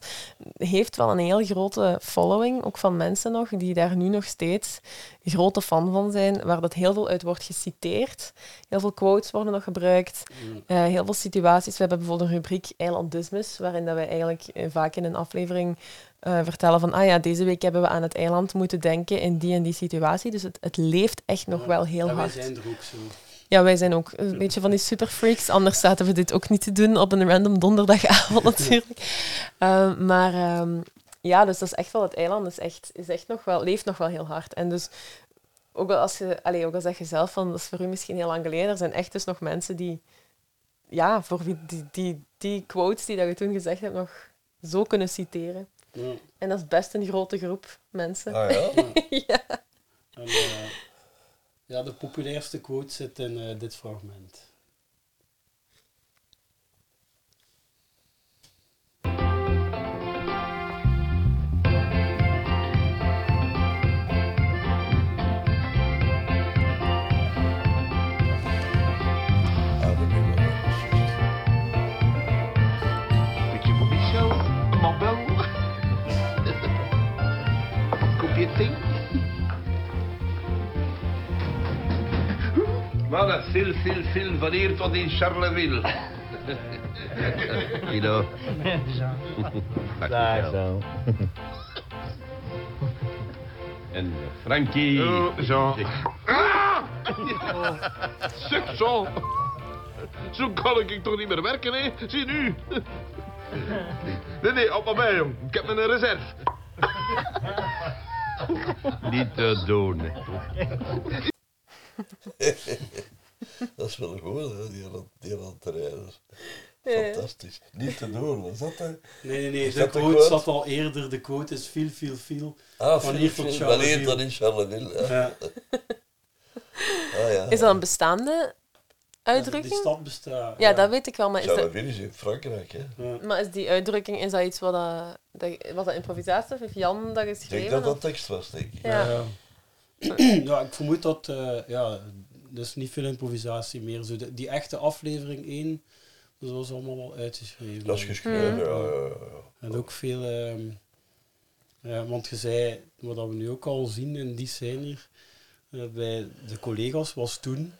heeft wel een heel grote following, ook van mensen nog, die daar nu nog steeds grote fan van zijn, waar dat heel veel uit wordt geciteerd. Heel veel quotes worden nog gebruikt, eh, heel veel situaties. We hebben bijvoorbeeld een rubriek Eilandismus, waarin dat wij eigenlijk eh, vaak in een aflevering eh, vertellen van, ah ja, deze week hebben we aan het eiland moeten denken in die en die situatie. Dus het, het leeft echt nog wel heel en wij hard. zijn er ook zo. Ja, wij zijn ook een beetje van die superfreaks. Anders zaten we dit ook niet te doen op een random donderdagavond [LAUGHS] natuurlijk. Ehm, maar ehm, ja, dus dat is echt wel... Het eiland is echt, is echt nog wel, leeft nog wel heel hard. En dus ook al, als je, allee, ook al zeg je zelf van, dat is voor u misschien heel lang geleden, er zijn echt dus nog mensen die... Ja, voor wie die, die, die quotes die dat je toen gezegd hebt nog zo kunnen citeren. En dat is best een grote groep mensen. Ah [LAUGHS] ja? ja. En, eh, ja, de populairste quote zit in eh, dit fragment. Kopje thee. Mannen, sil, sil, sil, van hier tot in Charleville. [LAUGHS] Daar zo. [LAUGHS] En Frankie. Oh, zo. Ah! Zeg zo. Zo kan ik toch niet meer werken, hè? Zie nu. Nee, nee, op maar bij, jong. Ik heb mijn reserve. [LAUGHS] Niet te doen. [LAUGHS] Dat is wel goed, hè, die aan, die aan het rijden. Ja. Fantastisch. Niet te doen, was dat hè? Nee, nee, nee. Is De quote quote? zat al eerder. De quote is veel, veel, veel. Ah, Van van hier tot Wanneer Charleville. dan in Charleville. Ja. Ja. [LAUGHS] Ah, ja. Is dat een bestaande Die uitdrukking? stad bestaat. Ja, dat weet ik wel, maar is, dat, Charleville is in Frankrijk, hè. Ja. maar is die uitdrukking, is dat iets wat dat, dat was dat improvisatie of heeft Jan dat Ik geschreven? denk dat dat tekst was, denk ik. Ja. Ja. ja, [CLEARS THROAT] ik vermoed dat, eh ja, dus niet veel improvisatie meer. Zo de- die echte aflevering 1, dat was allemaal wel uitgeschreven. Dat is geschreven, Mhm. ja, ja, ja, ja. En ook veel, ehm, ja, want je zei, wat we nu ook al zien in die scène hier, eh, bij de collega's was toen,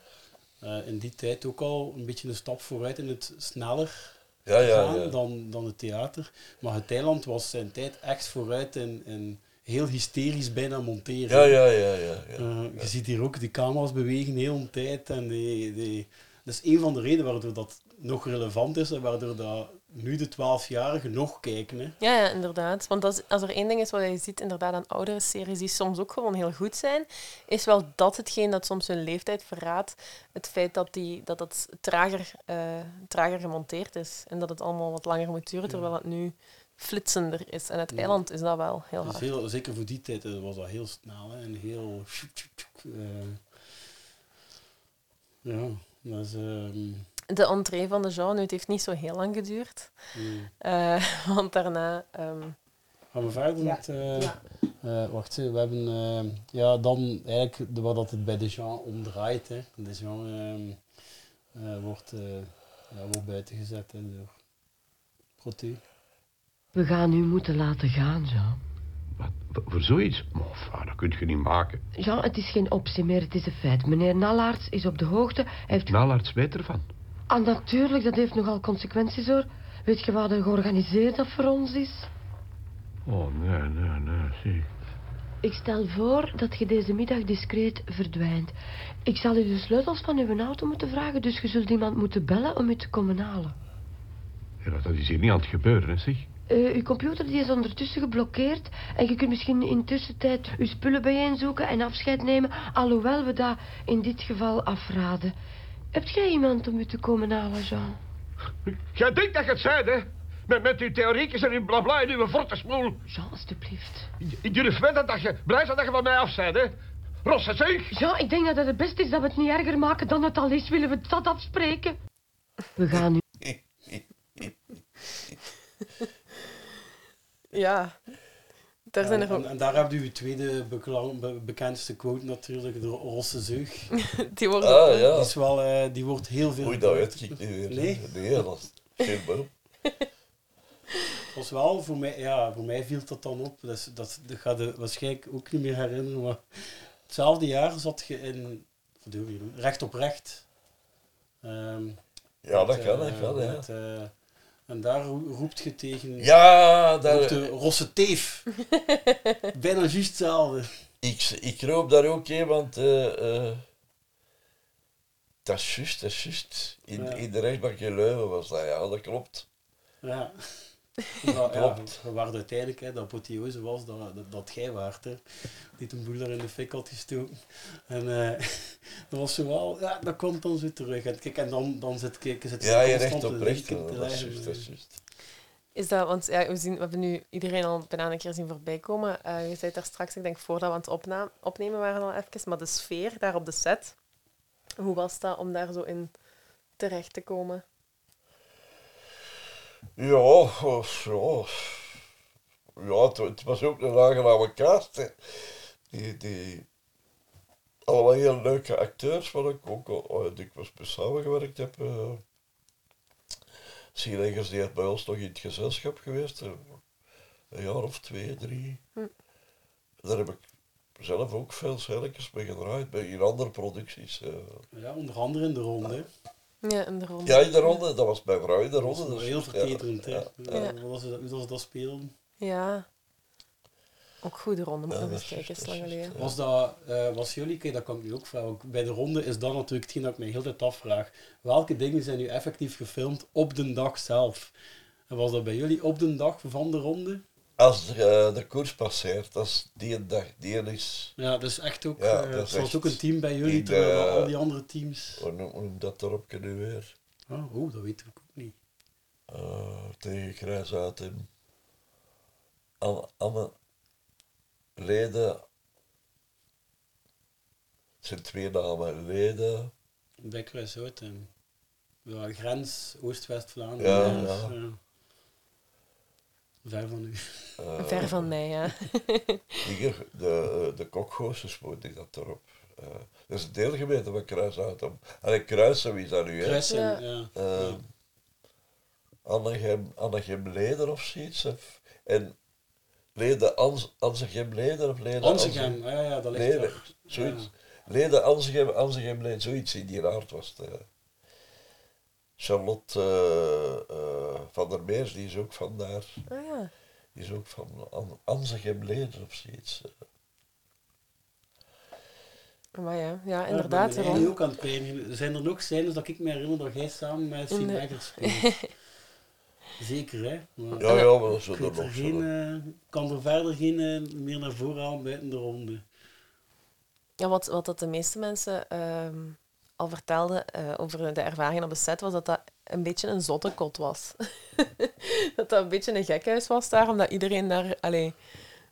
eh, in die tijd ook al een beetje een stap vooruit in het sneller Ja, ja. Dan, dan het theater. Maar het Thailand was zijn tijd echt vooruit in, in heel hysterisch bijna monteren. Ja, ja, ja, ja. ja. Eh, je ziet hier ook, die camera's bewegen de hele tijd. En die, die, dat is een van de redenen waardoor dat nog relevant is en waardoor dat nu de 12-jarigen nog kijken. Hè. Ja, ja, inderdaad. Want als, als er één ding is wat je ziet inderdaad aan oudere series die soms ook gewoon heel goed zijn, is wel dat hetgeen dat soms hun leeftijd verraadt. Het feit dat, die, dat het trager, eh, trager gemonteerd is en dat het allemaal wat langer moet duren, terwijl het nu flitsender is. En het Ja. eiland is dat wel heel Dus hard. heel, zeker voor die tijd eh, was dat heel snel hè, en heel. eh, ja, dat is. ehm, De entree van de Jean, nu, het heeft niet zo heel lang geduurd. hmm. Eh, [LAUGHS] want daarna... ehm, Gaan we verder Ja. met... eh, Ja. eh, wacht, hè, we hebben... ja, dan eigenlijk de, wat dat het bij Dejean omdraait. Hè. Dejean ehm, eh, wordt, eh ja, wordt buiten gezet hè, door Proté. We gaan u moeten laten gaan, Jean. Voor, voor zoiets? Ah, dat kun je niet maken. Jean, het is geen optie meer, het is een feit. Meneer Nallaerts is op de hoogte. Hij heeft... Nallaerts weet ervan. Ah, natuurlijk, dat heeft nogal consequenties, hoor. Weet je wat een georganiseerd dat voor ons is? Oh, nee, nee, nee, zie. Ik stel voor dat je deze middag discreet verdwijnt. Ik zal u de sleutels van uw auto moeten vragen, dus je zult iemand moeten bellen om u te komen halen. Ja, dat is hier niet aan het gebeuren, hè, zeg. Eh, uw computer die is ondertussen geblokkeerd en je kunt misschien in tussentijd uw spullen bijeenzoeken en afscheid nemen, alhoewel we dat in dit geval afraden. Hebt jij iemand om u te komen halen, Jean? Jij denkt dat je het zei, hè? Met, met uw theoriekjes en uw blabla en uw forte smoel. Jean, alstublieft. Ik, ik durf dat je blij bent dat je van mij af bent, hè? Rosse, zeg! Jean, ik denk dat het het beste is dat we het niet erger maken dan het al is. Willen we dat afspreken? We gaan nu... [LAUGHS] ja, daar zijn er en, ook... en daar heb je uw tweede be- bekendste quote natuurlijk, de Rosse Zeug. [LAUGHS] Die wordt Ah, ja. Die, is wel, eh, die wordt heel veel... Oei, dat ik niet weer. Nee? Nee, dat is geen. Het [LAUGHS] was wel, voor mij, ja, voor mij viel dat dan op. Dus dat, dat ga je waarschijnlijk ook niet meer herinneren. Maar hetzelfde jaar zat je in je, recht op recht. Ehm, Ja, dat met, kan, dat kan, ja. met, eh, en daar ro- roept je tegen Ja, daar- de Rosse Teef. [LAUGHS] Bijna juist hetzelfde. Ik, ik roep daar ook in, want eh, eh, dat is juist, dat is juist. In, Ja. in de rechtbank in Leuven was dat, ja, dat klopt. Ja. Ja, Klopt. we waren uiteindelijk, hè, de apotheose was dat, dat, dat jij waart, hè, die boel daar in de fik had gestoken. En eh, [LAUGHS] dat was zo wel, ja, dat komt dan zo terug. En, kijk, en dan, dan zit, kijk, zit Ja, je recht op recht, dat is juist, dat is juist. Is dat, want ja, we, zien, we hebben nu iedereen al bijna een keer zien voorbij komen. Eh, je zei daar straks, ik denk voordat we aan het opna- opnemen waren al even, maar de sfeer daar op de set, hoe was dat om daar zo in terecht te komen? Ja, oh, ja. Ja, het, het was ook een aangename cast. hè. Die, die, allemaal heel leuke acteurs, waar ik ook al oh, dikwijls mee samengewerkt heb. eh. Sielegers die is bij ons nog in het gezelschap geweest. eh, Een jaar of twee, drie. Hm. Daar heb ik zelf ook veel schelletjes mee gedraaid, bij, in andere producties. eh. Ja, onder andere in de ronde. Ja, in de ronde. Ja, in de ronde, dat was mijn vrouw in de Dat was ronde. dus- heel ja, verketerend, hè. ja, Ja, ja. Hoe was hoe was dat spelen? Ja. Ook goede ronde, moet Ja, nog dat eens is kijken, is lang geleden. Was dat, eh, was jullie, kijk, dat kan ik nu ook vragen, bij de ronde is dat natuurlijk hetgeen dat ik mij heel de tijd afvraag. Welke dingen zijn nu effectief gefilmd op de dag zelf? En was dat bij jullie op de dag van de ronde? Als de, de koers passeert, is die een dag, die is. Ja, dus echt ook, Ja, eh, dat is zoals echt ook een team bij jullie, de- terwijl al die andere teams... Hoe noem dat dorpje nu weer? Oh, oh, dat weet ik ook niet. Eh, tegen Grijs uit in. Anne, Anne Leden. Het zijn twee namen. Leden. Bij Kruishout en ja, grens Oost-West-Vlaanderen. Ja, dus, ja. ja. Ver van u. eh, Ver van mij, ja. [LAUGHS] Hier, de, de kokgoosjes woonde ik dat erop. Eh, dat is een deelgemeente van Kruisuit. om- En Kruisen, wie is dat nu? hè? Kruisen, Ja. ja. Eh, Annegem, Annegem Leder of zoiets. Of, en Leden Ans, Ansegem Leder of Leden Ansegem, Anse- ja, ja, dat ligt Leden, er. Zoiets. Leden Ansegem, Ansegem Leden, zoiets in die aard was het. eh. Charlotte eh, eh, van der Meers, die is ook van daar. Oh ja. Die is ook van An Ansegem Leder of zoiets. Maar ja, ja Ja, inderdaad. ik ben ook aan het. Zijn er nog scènes dat ik me herinner dat jij samen met Sien. Eggers [LAUGHS] speelt? Zeker, hè. Maar, Ja, ja, maar dat er nog geen, eh, kan er verder geen eh, meer naar voren halen buiten de ronde. Ja, wat, wat dat de meeste mensen ehm, al vertelden eh, over de ervaring op de set, was dat dat een beetje een zottekot was. [LAUGHS] dat dat een beetje een gekhuis was daar, omdat iedereen daar... Allee,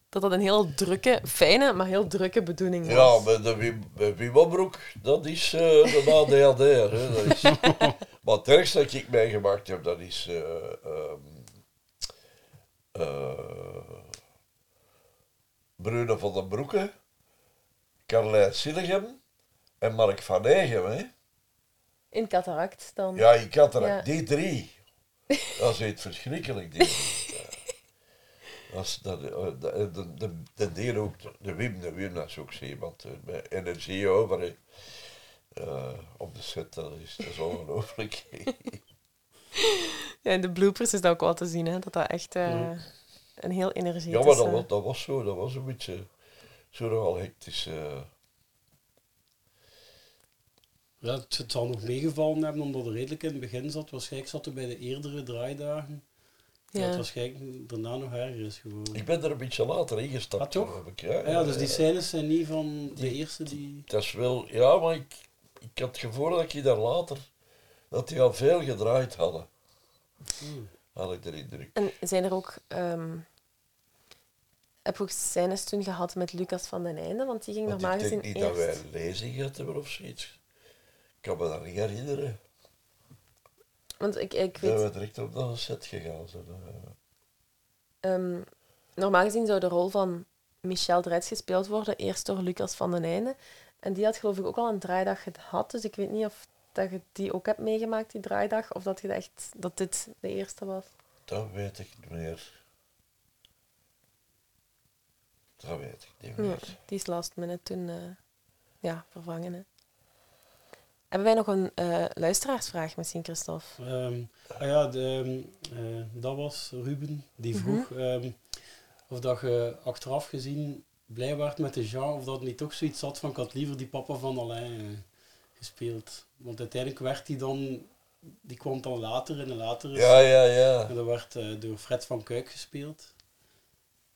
dat dat een heel drukke, fijne, maar heel drukke bedoeling was. Ja, met de Wim, met Wim Opbroek, dat is eh, de ADHD. Hè. Dat is, [LAUGHS] maar het ergste dat ik meegemaakt heb, dat is... eh ehm, eh, Bruno van den Broeke, Carlijn Silligem en Mark van Egem. Hè. In cataract dan. Ja, Ja. die drie. Dat is iets verschrikkelijk. Die drie. Ja. Dat is, dat, de, de, de, de deel ook, de Wim, de Wim, dat is ook zo iemand eh, met energie over. hè. Eh, op de set, dat is, dat is ongelooflijk. Ja, in de bloopers is dat ook wel te zien, hè, dat dat echt eh, Ja. een heel energie ja, maar dat, was- dat was zo, dat was een beetje zo nogal hectisch. eh. Ja, het, het zal nog meegevallen hebben omdat er redelijk in het begin zat. Waarschijnlijk zat er bij de eerdere draaidagen. Dat Ja. het waarschijnlijk daarna nog erger is geworden. Ik ben er een beetje later ingestapt. Ah, toch? ik, Ja, ja, dus die scènes zijn niet van de eerste die... Dat is wel, ja, maar ik, ik had het gevoel dat ik daar later, dat die al veel gedraaid hadden. Hmm. Had ik de indruk. En zijn er ook... ehm heb je ook scènes toen gehad met Lucas van den Einde? Want die ging normaal ik denk gezien niet dat wij eerst... een lezing gehad hebben of zoiets. Ik kan me dat niet herinneren. Want ik, ik Zijn we weet... direct op dat set gegaan. Zo, eh. ehm, normaal gezien zou de rol van Michel Dretz gespeeld worden, eerst door Lucas van den Einde. En die had geloof ik ook al een draaidag gehad, dus ik weet niet of dat je die ook hebt meegemaakt, die draaidag, of dat, je echt, dat dit de eerste was. Dat weet ik niet meer. Dat weet ik niet Ja, meer. die is last minute toen eh, ja, vervangen. Hè. Hebben wij nog een eh, luisteraarsvraag misschien, Christophe? Ehm, ah ja, de, ehm, eh, dat was Ruben die Mhm. vroeg ehm, of dat je achteraf gezien blij werd met de Jean, of dat niet toch zoiets had van ik had liever die papa van Alain eh, gespeeld. Want uiteindelijk werd hij dan, die kwam dan later in een latere Ja, ja, ja. En dat werd eh, door Fred van Kuik gespeeld.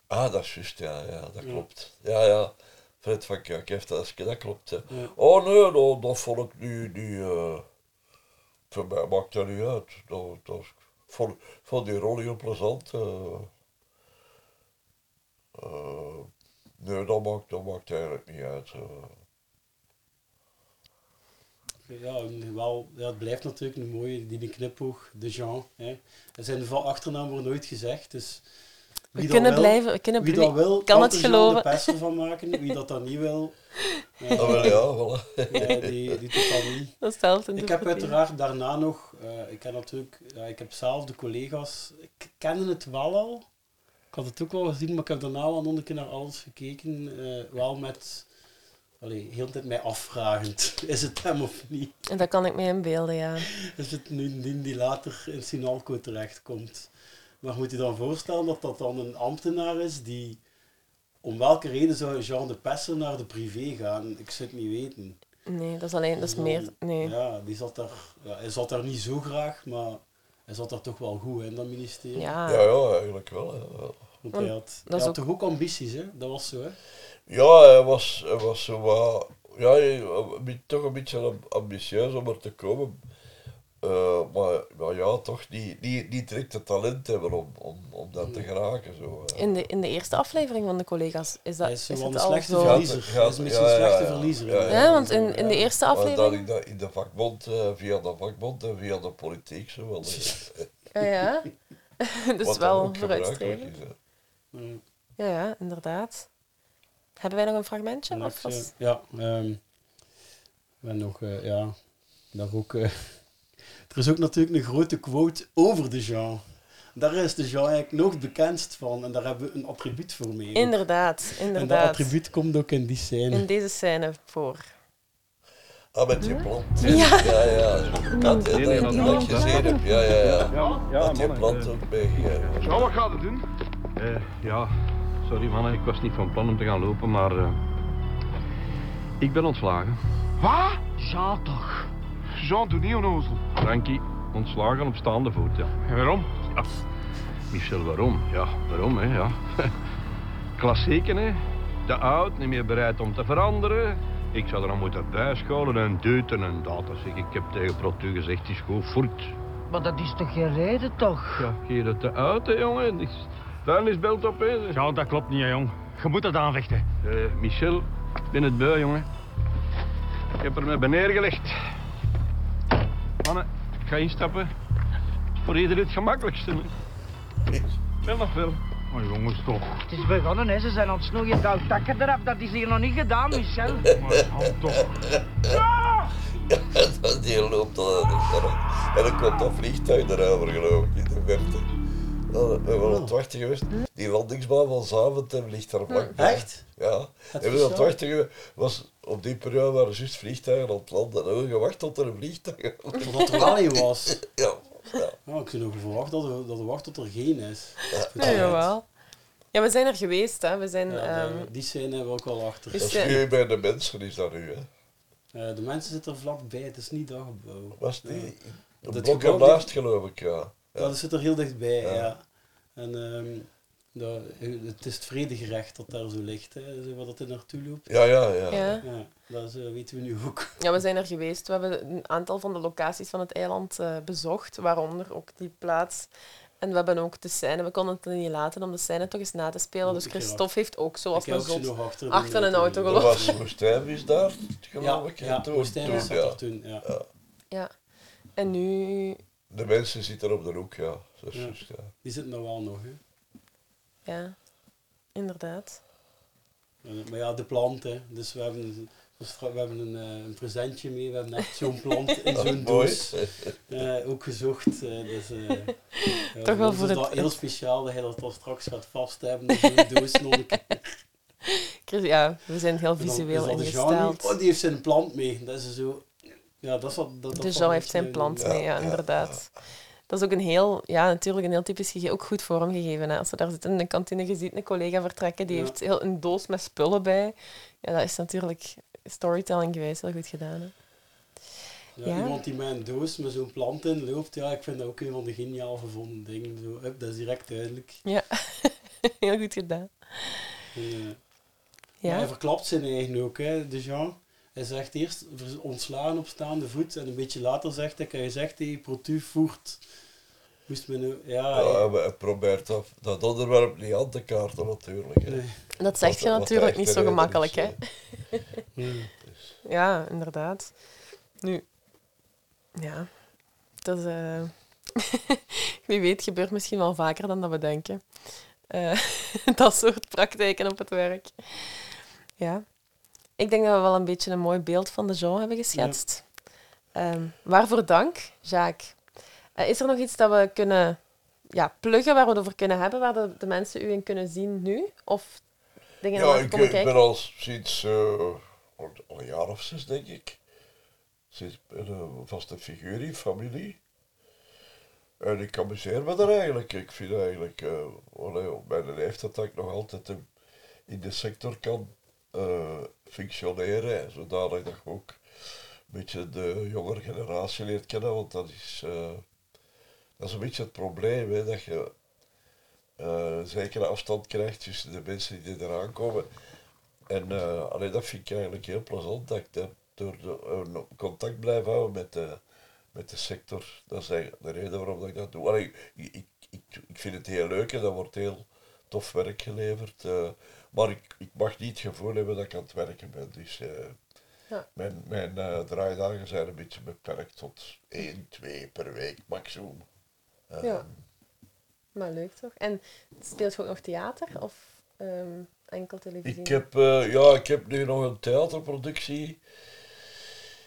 Ah, dat is juist, ja, ja, dat Ja. klopt. Ja, ja. Fred van Kuik heeft dat, dat klopt. Ja. Oh nee, dat, dat vond ik nu niet. eh, voor mij maakt dat niet uit. Dat, dat, vond, vond die rol heel plezant. eh. Eh, nee, dat maakt, dat maakt eigenlijk niet uit. Ja, en wel, ja, het blijft natuurlijk een mooie, die knipoog, de Jean. Hè. En zijn achternaam wordt nooit gezegd, dus... We dat kunnen wil- blijven- we kunnen wie belie- dat wil, kan het geloven. de van maken. Wie dat dan niet wil... eh, [LAUGHS] Ah, wel, ja, voilà. nee, die, die doet dat niet. Dat is zelf Ik heb uiteraard daarna nog... eh, ik heb natuurlijk... Ja, ik heb zelf de collega's... Ik kende het wel al. Ik had het ook wel gezien, maar ik heb daarna wel nog een keer naar alles gekeken. eh, wel met... Allee, heel de tijd mij afvragend. [LAUGHS] Is het hem of niet? En dat kan ik me inbeelden, ja. Is het nu die die later in Sinalco terechtkomt? Maar moet je dan voorstellen dat dat dan een ambtenaar is die... Om welke reden zou Jean de Pesser naar de privé gaan? Ik zou het niet weten. Nee, dat is alleen, dat is meer... Nee. Ja, die zat daar, ja, hij zat daar niet zo graag, maar hij zat daar toch wel goed in dat ministerie. Ja. Ja, ja, eigenlijk wel. ja. Want hij had, Dat hij is had ook- toch ook ambities, hè? Dat was zo, hè? Ja, hij was, hij was zo wat... Ja, hij- toch een beetje am- ambitieus om er te komen. Eh, maar, maar ja, toch niet, niet, niet direct het talent hebben om, om, om dat te geraken. Zo. eh. In de, in de eerste aflevering van de collega's is dat Hij is het een al slechte zo... verliezer. Is misschien een slechte verliezer, hè. Ja, want in, in de eerste Maar dat aflevering... ik dat in de vakbond, eh, via de vakbond en via de politiek zo wel. [LAUGHS] Ja, ja. [LAUGHS] dus wel vooruitstrevend. Ja, ja, inderdaad. Hebben wij nog een fragmentje? En Of was... ja, ehm en nog, eh, ja, daar ook... er is ook natuurlijk een grote quote over de Jean. Daar is de Jean eigenlijk nog het bekendst van en daar hebben we een attribuut voor mee. ook. Inderdaad, En dat inderdaad. attribuut komt ook in die scène. In deze scène voor. Ah, met die plant. Ja. ja. ja. Dat, dat, dat, dat- dat je gezien hebt. Ja, ja, ja. Ja, ja, dat mannen, plant ook meegegeven. Zo, wat gaat het doen? Eh, ja, sorry mannen, ik was niet van plan om te gaan lopen, maar eh, ik ben ontslagen. Wat? Ja, toch. Jean, doe niet onnozel. Frankie, ontslagen op staande voet, ja. En waarom? Michel, waarom? Ja, waarom, hè? Ja. [LAUGHS] Klassieken, hè? Te oud, niet meer bereid om te veranderen. Ik zou er dan moeten bijscholen en deuten en dat. Zeg, ik heb tegen Protu gezegd, het is goed voort. Maar dat is toch geen reden, toch? Ja, het te oud, hè, jongen. Die vuilnisbelt opeens. Ja, dat klopt niet, hè, jong. Je moet het aanvechten. Eh, Michel, ik ben het bui, jongen. Ik heb er me bij neergelegd. Mannen, ik ga instappen. Het is voor iedereen het gemakkelijkste. Wel nog wel. Maar jongens, toch. Het is begonnen, hè. Ze zijn ons nog je takken eraf. Dat is hier nog niet gedaan, Michel. Maar hou toch. [LAUGHS] Ja, [LAUGHS] die loopt al aan de. En dan komt dat vliegtuig erover, geloof ik, in de verte. We hebben aan het wachten geweest. Die landingsbaan van Zaventem ligt daar vlakbij. Echt? Ja. We hebben aan het wachten geweest. Was op die periode waren juist vliegtuigen aan het landen. En we hebben gewacht tot er een vliegtuig Totdat er wel een was. [LAUGHS] Ja. Ja, ik zou nog verwacht dat er, dat er wacht tot er geen is. Ja, jawel. Ja, we zijn er geweest, hè. We zijn... Ja, ehm, die scène hebben we ook wel achter. Dus, Dat is nu bij de mensen, is dat nu, hè. Eh, de mensen zitten er vlakbij, het is niet dat gebouw. Was die? Ja. Een Dat blok ernaast, geloof ik, ja. Ja, dat zit er heel dichtbij, ja. Ja. En ehm, dat, het is het vredegerecht dat daar zo ligt, hè, zo waar dat er naartoe loopt. Ja, ja, ja. Ja. dat is, eh, weten we nu ook. Ja, we zijn er geweest. We hebben een aantal van de locaties van het eiland eh, bezocht, waaronder ook die plaats. En we hebben ook de scène, we konden het niet laten om de scène toch eens na te spelen. Dus Christophe heeft ook zoals een zot nog achter achter een auto Er gelopen. was Woestijnvis daar, geloof Ja, ik. ja, Woestijnvis zat ja. er toen, ja. Ja. En nu... De mensen zitten op de hoek, ja. Dat is Ja. Die zitten er wel nog, hè. Ja, inderdaad. Maar ja, de plant, hè. Dus we hebben, een- dus we hebben een, eh, een presentje mee. We hebben echt zo'n plant in [LAUGHS] zo'n mooi. doos eh, ook gezocht. eh, dus, eh, [LAUGHS] ja, Toch wel voor het- dat heel speciaal dat hij dat al straks gaat vast hebben. in Zo'n [LAUGHS] doos nog een keer. Chris, ja, we zijn heel visueel ingesteld. Oh, die heeft zijn plant mee. Dat is zo... Ja, dat is wat... Dat, dat De valt Jean echt heeft zijn plant mee, ja, inderdaad. Dat is ook een heel, ja, natuurlijk een heel typisch gegeven, ook goed vormgegeven. Hè. Als ze daar zitten in de kantine, je ziet een collega vertrekken, die Ja. heeft heel een doos met spullen bij. Ja, dat is natuurlijk storytelling geweest, heel goed gedaan. Hè. Ja, Ja. Iemand die met een doos met zo'n plant in loopt, ja, ik vind dat ook een van de geniaal gevonden dingen. Zo, hup, dat is direct duidelijk. Ja, [LAUGHS] heel goed gedaan. Ja. Maar hij verklapt zijn eigen ook, hè, de Jean. Hij zegt eerst ontslaan op staande voet en een beetje later zegt hij, hij zegt hij, protu voert. Moest men nu, ja, Ja, hij- probeert dat, dat onderwerp niet aan te kaarten, natuurlijk. Hè. Dat zeg je natuurlijk niet zo gemakkelijk, is, hè. Hmm. [LAUGHS] [LAUGHS] Ja, inderdaad. Nu, ja, dat is... eh, [LAUGHS] Wie weet gebeurt misschien wel vaker dan dat we denken. Eh, dat soort praktijken op het werk. Ja. Ik denk dat we wel een beetje een mooi beeld van de Jean hebben geschetst. Ehm, waarvoor dank, Jacques. Eh, is er nog iets dat we kunnen ja, pluggen, waar we het over kunnen hebben, waar de, de mensen u in kunnen zien nu? Of dingen Ja, ik, ik ben al sinds eh, al een jaar of zes, denk ik. Sinds een vaste figuur in familie. En ik amuseer me daar eigenlijk. Ik vind eigenlijk, eh allee, op mijn leeftijd dat ik nog altijd in- de sector kan eh, functioneren. En zodanig je ook een beetje de jongere generatie leert kennen. Want dat is, eh, dat is een beetje het probleem. Hè, dat je eh, een zekere afstand krijgt tussen de mensen die eraan komen. En eh, allee, dat vind ik eigenlijk heel plezant, dat ik dat door de, eh, contact blijf houden met de, met de sector. Dat is de reden waarom ik dat doe. Ik, ik, ik, ik vind het heel leuk en dat wordt heel tof werk geleverd. Maar ik, ik mag niet het gevoel hebben dat ik aan het werken ben. Dus eh, Ja. mijn, mijn eh, draaidagen zijn een beetje beperkt tot één, twee per week maximum. Eh, Ja. Maar leuk toch? En speelt je ook nog theater of ehm, enkel televisie? Ik heb, eh, ja, ik heb nu nog een theaterproductie.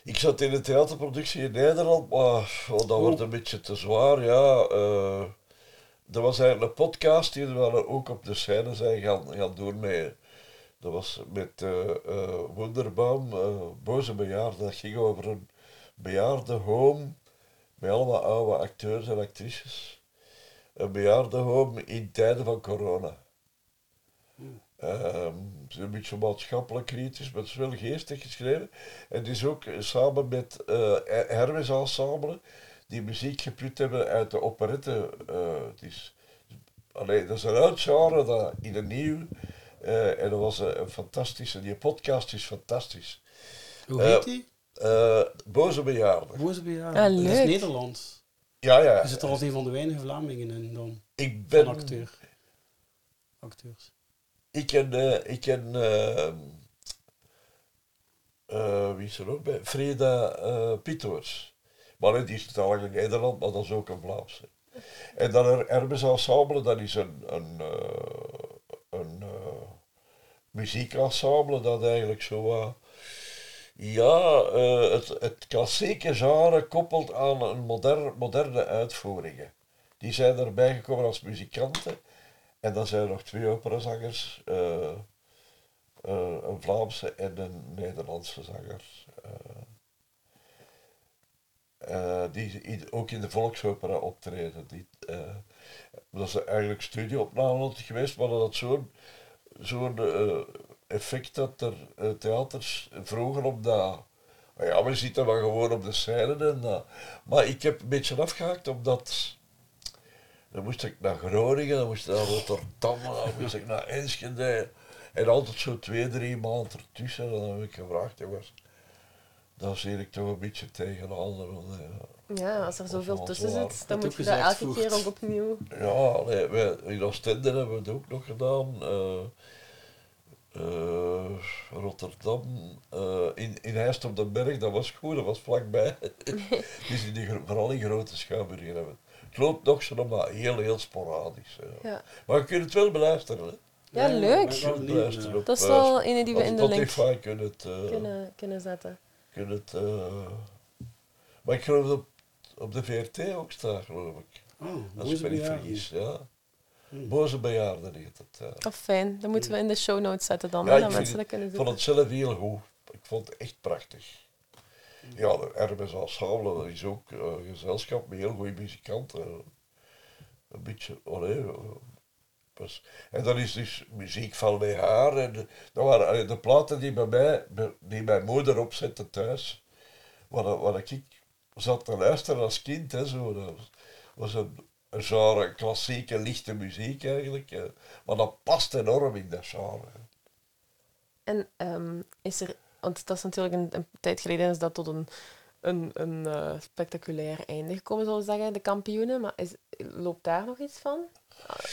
Ik zat in een theaterproductie in Nederland, maar oh, dat wordt een beetje te zwaar. Ja, eh dat was eigenlijk een podcast die we ook op de scène zijn gaan, gaan doen. Met, dat was met eh eh, Wonderbaum, eh, Boze Bejaarden. Dat ging over een bejaardenhome met allemaal oude acteurs en actrices. Een bejaardenhome in tijden van corona. Ehm, het is een beetje maatschappelijk kritisch, maar het is wel geestig geschreven. En het is ook samen met eh Hermes Ensemble. Die muziek geput hebben uit de operette. eh, het is, allee, dat is een oud genre dat in een nieuw. eh, en dat was een, een fantastische. Die podcast is fantastisch. Hoe heet die? eh, Boze bejaarden. Boze bejaarden. Ah, Dat is. Nederlands. Ja, ja. Je zit er als een van de weinige Vlamingen in dan. Ik ben. Van acteur. Acteurs. Ik ken, eh, ik ken eh, eh, wie is er nog bij? Freda eh Pieters. Maar die is talig in Nederland, maar dat is ook een Vlaamse. En dan er Hermes Ensemble, dat is een, een, eh, een eh, muziekensemble dat eigenlijk zo wat ja, het, het klassieke genre koppelt aan een moderne, moderne uitvoeringen. Die zijn erbij gekomen als muzikanten. En dan zijn er nog twee operazangers, een Vlaamse en een Nederlandse zanger. Eh, die ook in de volksopera optreden. Eh, dat is eigenlijk studioopname geweest, maar dat had zo'n zo'n eh, effect dat er theaters vroegen op dat. "Ah Ja, we zitten dan gewoon op de scène en dat. Maar ik heb een beetje afgehaakt omdat. Dan moest ik naar Groningen, dan moest ik naar Rotterdam, dan moest ik naar Enschede. En altijd zo twee, drie maanden ertussen. En dan heb ik gevraagd, jongens, daar zie ik toch een beetje tegenaan. want, eh, Ja, als er zoveel tussen zit, dan Dat moet je dat elke keer ook opnieuw. Ja, nee, wij, in Oostende hebben we het ook nog gedaan. eh, eh, Rotterdam, eh, in, in Heist op den Berg, dat was goed, dat was vlakbij. dus [LAUGHS] in die, vooral in grote Schouwburgen hebben we het. Het loopt nog zo, maar heel, heel sporadisch. ja. Ja. Maar je kunt het wel beluisteren. Hè. Ja, leuk. Dat is wel een die we in de link kunnen het... kunnen, kunnen zetten. Kunnen het eh, maar ik geloof dat op, op de VRT ook staat, geloof ik. Oh, Als ik me niet vergis, ja. Hmm. Boze bejaarden heet het. Ja. Fijn, dat moeten we in de show notes zetten dan, Ja, hè, ik mensen dat kunnen Ik vond het zelf heel goed. Ik vond het echt prachtig. Ja, de Hermes Ensemble, dat is ook eh, een gezelschap met heel goede muzikanten. Een beetje, allee, eh. En dan is dus muziek van de haar. Dat waren allee, de platen die, bij mij, die mijn moeder opzette thuis. Waar ik zat te luisteren als kind. Hè, zo. Dat was, een, een genre klassieke, lichte muziek eigenlijk. eh. Maar dat past enorm in dat genre. En ehm, is er, want dat is natuurlijk een, een tijd geleden is dat tot een, een, een eh, spectaculair einde gekomen, zullen we zeggen, de kampioenen. Maar is, loopt daar nog iets van?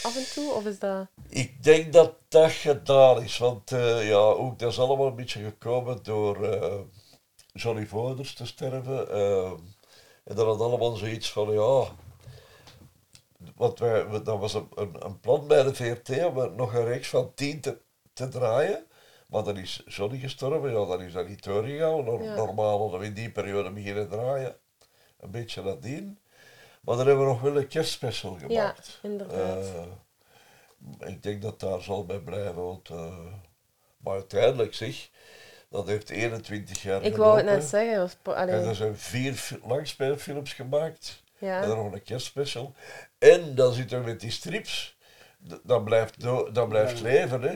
Af en toe? Of is dat... Ik denk dat dat gedaan is, want eh, ja, ook dat is allemaal een beetje gekomen door eh, Johnny Voders te sterven. eh, en dat had allemaal zoiets van, ja... Want wij, we- dat was een, een, een plan bij de VRT om nog een reeks van tien te, te draaien. Maar dan is Johnny gestorven, ja, dan is dat niet doorgegaan. Normaal hadden we in die periode beginnen draaien. Een beetje nadien. Maar dan hebben we nog wel een kerstspecial gemaakt. Ja, inderdaad. Eh, ik denk dat daar zal bij blijven, want, eh, maar uiteindelijk zeg, dat heeft 21 jaar Ik wou het net zeggen. was allee. En er zijn vier fi- langspeelfilms gemaakt. Ja. En dan nog een kerstspecial. En dan zitten we met die strips. Dat blijft, dat blijft Ja. leven. Hè.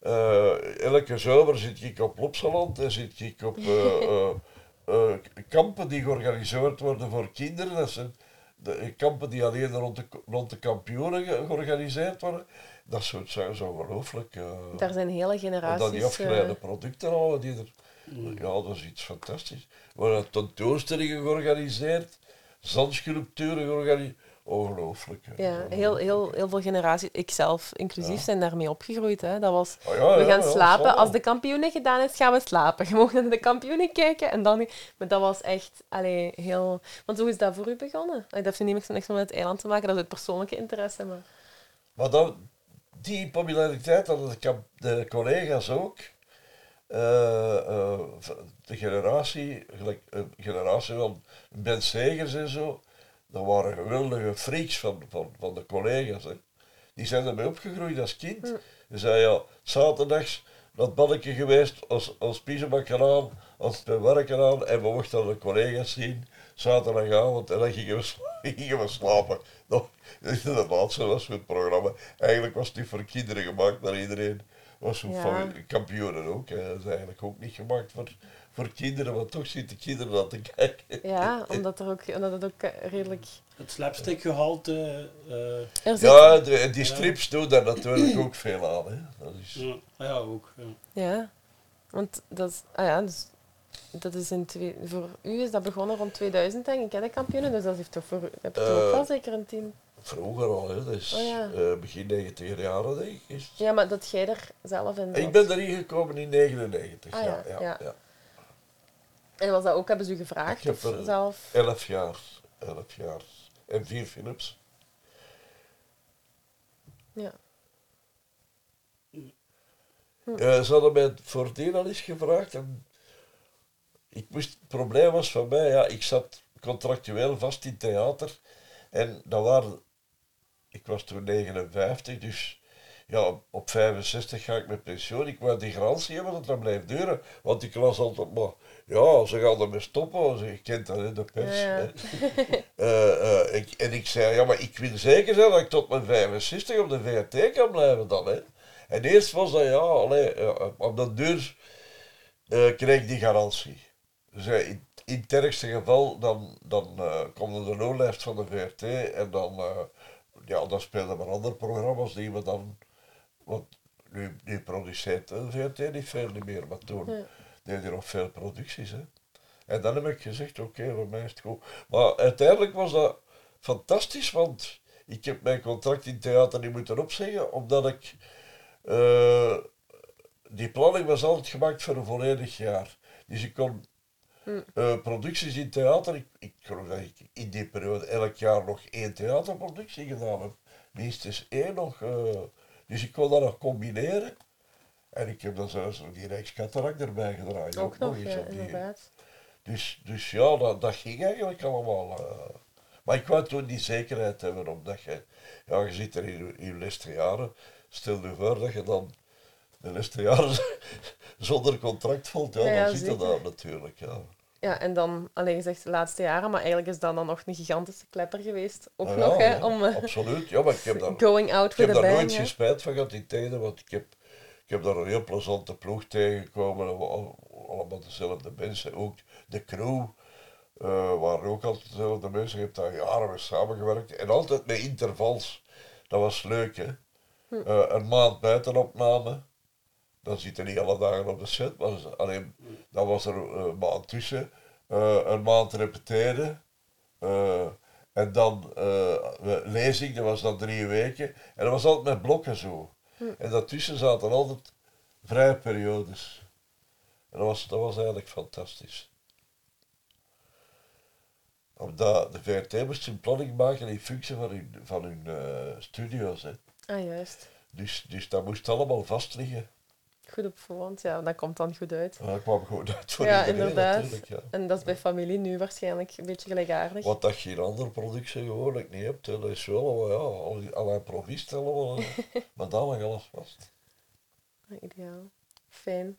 Eh, elke zomer zit ik op Lopsaland en zit ik op eh, [LAUGHS] eh, eh, kampen die georganiseerd worden voor kinderen. Dat zijn de kampen die alleen rond de, rond de kampioenen ge- georganiseerd worden. Dat soort zo, zo ongelooflijk. eh. Daar zijn hele En dan die generaties... afgeleide eh, producten al, die er... Ja, dat is iets fantastisch. We hebben tentoonstellingen georganiseerd, zandsculpturen georganiseerd. Ongelooflijk. ja, heel, heel, heel veel generaties, ikzelf inclusief, Ja. zijn daarmee opgegroeid. Hè. Dat was, Ah, ja, we gaan ja, slapen. Als de kampioenen gedaan is, gaan we slapen. Je mag naar de kampioenen kijken en dan... Maar dat was echt allee, heel... Want hoe is dat voor u begonnen? Dat heeft nu niks, niks met het eiland te maken, dat is uit persoonlijke interesse. Maar... Maar dat, die populariteit hadden de, de collega's ook. Eh, de generatie, gelijk, eh, generatie van Ben Segers en zo, dat waren geweldige freaks van, van, van de collega's. Hè. Die zijn ermee opgegroeid als kind. Die zei ja, zaterdags dat balletje geweest, als, als pyjama aan, als werken aan, en we mochten de collega's zien, zaterdagavond, en dan gingen we, [LAUGHS] gingen we slapen. Dat, [LAUGHS] de laatste was voor het programma. Eigenlijk was het niet voor kinderen gemaakt, maar iedereen was zo Ja. kampioenen ook. hè. Dat is eigenlijk ook niet gemaakt voor, voor kinderen, maar toch zitten kinderen aan te kijken. Ja, omdat, er ook, omdat het ook eh, redelijk... Het slapstickgehalte... eh zit- Ja, de, die strips doen daar natuurlijk ook veel aan. Hè. Dat is, ja, ja, ook. Ja. Ja, want dat is... Ah ja, dus dat is in twee, voor u is dat begonnen rond 2000, denk ik, hè, de kampioenen. Dus dat heeft toch voor u... Heb je toch ook Eh, wel zeker een team? Vroeger al, hè. dat is Oh ja. eh, begin 90 jaren denk ik. Ja, maar dat jij er zelf in Ik ben erin gekomen in 99. Ah, ja, ja, ja, ja. ja. En was dat ook, hebben ze u gevraagd? Ik heb of er zelf? 11 jaar. 11 jaar. En vier Philips. Ja. Eh, ze hadden mij voordien al eens gevraagd. En ik moest, het probleem was van mij, ja, ik zat contractueel vast in theater. En dat waren, ik was toen 59, dus ja, op 65 ga ik met pensioen. Ik wou die garantie hebben dat dat blijft duren. Want ik las altijd maar, ja, ze gaan ermee stoppen. Je kent dat in de pers. Ja. [LAUGHS] Eh, eh, ik, en ik zei, ja, maar ik wil zeker zijn dat ik tot mijn 65 op de VRT kan blijven dan. Hè. En eerst was dat, ja, allee, eh, op de deur eh, kreeg ik die garantie. Dus in, in het ergste geval, dan, dan komt er de loonlijst van de VRT en dan, ja, dan speelden maar andere programma's die we dan, want nu, nu produceert de VRT niet veel niet meer, maar toen Ja. Deed hij nog veel producties. Hè. En dan heb ik gezegd, oké, voor mij is het goed. Maar uiteindelijk was dat fantastisch, want ik heb mijn contract in theater niet moeten opzeggen, omdat ik... eh, die planning was altijd gemaakt voor een volledig jaar. Dus ik kon Hm. eh, producties in theater, ik, ik geloof dat ik in die periode elk jaar nog één theaterproductie gedaan heb. Minstens één nog. eh, dus ik kon dat nog combineren. En ik heb dan zelfs nog die Rijkskatarak erbij gedraaid. Ook nog, eens ja, op die- inderdaad. dus, dus ja, dat, dat ging eigenlijk allemaal. eh. maar ik wou toen die zekerheid hebben, omdat je, ja, je zit er in, je- in je laatste jaren. Stel je voor dat je dan de laatste jaren [LAUGHS] zonder contract valt, ja, Ja, ja, dan zit je daar natuurlijk. Ja. Ja, en dan, alleen gezegd de laatste jaren, maar eigenlijk is dat dan nog een gigantische klepper geweest. Ook Ah, nog, hè, om... eh, Absoluut, ja, maar ik heb daar, [LAUGHS] Going out ik heb daar bang, nooit hè. geen spijt van gehad in tijden, want ik heb, ik heb daar een heel plezante ploeg tegengekomen. Allemaal dezelfde mensen, ook de crew. eh waren ook altijd dezelfde mensen. Je hebt daar jaren mee samengewerkt. En altijd met intervals. Dat was leuk, hè. Hm. Eh, een maand buitenopname. Dan zit je niet alle dagen op de set. Maar alleen, dan was er eh, een maand tussen. Een maand repeteren. En dan lezing, dat was dan drie weken. En dat was altijd met blokken zo. En daartussen zaten altijd vrije periodes. En dat was, dat was eigenlijk fantastisch. Omdat de VRT moest een planning maken in functie van hun, van hun eh, studio's. Hè. Ah, juist. Dus, dus dat moest allemaal vast liggen. Goed op voorhand, ja, dat komt dan goed uit. Maar dat kwam gewoon uit voor ja, iedereen inderdaad. Ja. En dat is bij familie nu waarschijnlijk een beetje gelijkaardig. Wat dat je in andere productie gewoonlijk niet hebt, dat is wel ja, allemaal. hè. [LAUGHS] maar dan lag alles vast. Ideaal. Fijn.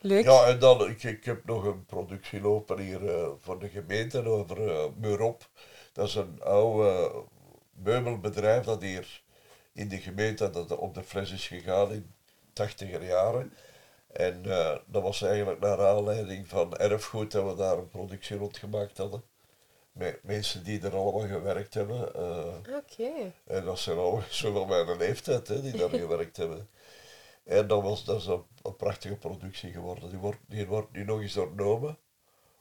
Leuk. Ja, en dan, ik, ik heb nog een productie lopen hier eh, voor de gemeente over eh Meurop. Dat is een oude meubelbedrijf dat hier in de gemeente dat op de fles is gegaan in tachtiger jaren. En eh, dat was eigenlijk naar aanleiding van erfgoed dat we daar een productie rond gemaakt hadden. Met mensen die er allemaal gewerkt hebben. eh, Oké. en dat zijn al zo van mijn leeftijd hè, die daar [LAUGHS] gewerkt hebben. En dat, was, dat is een, een prachtige productie geworden. Die wordt, die wordt nu nog eens doornomen,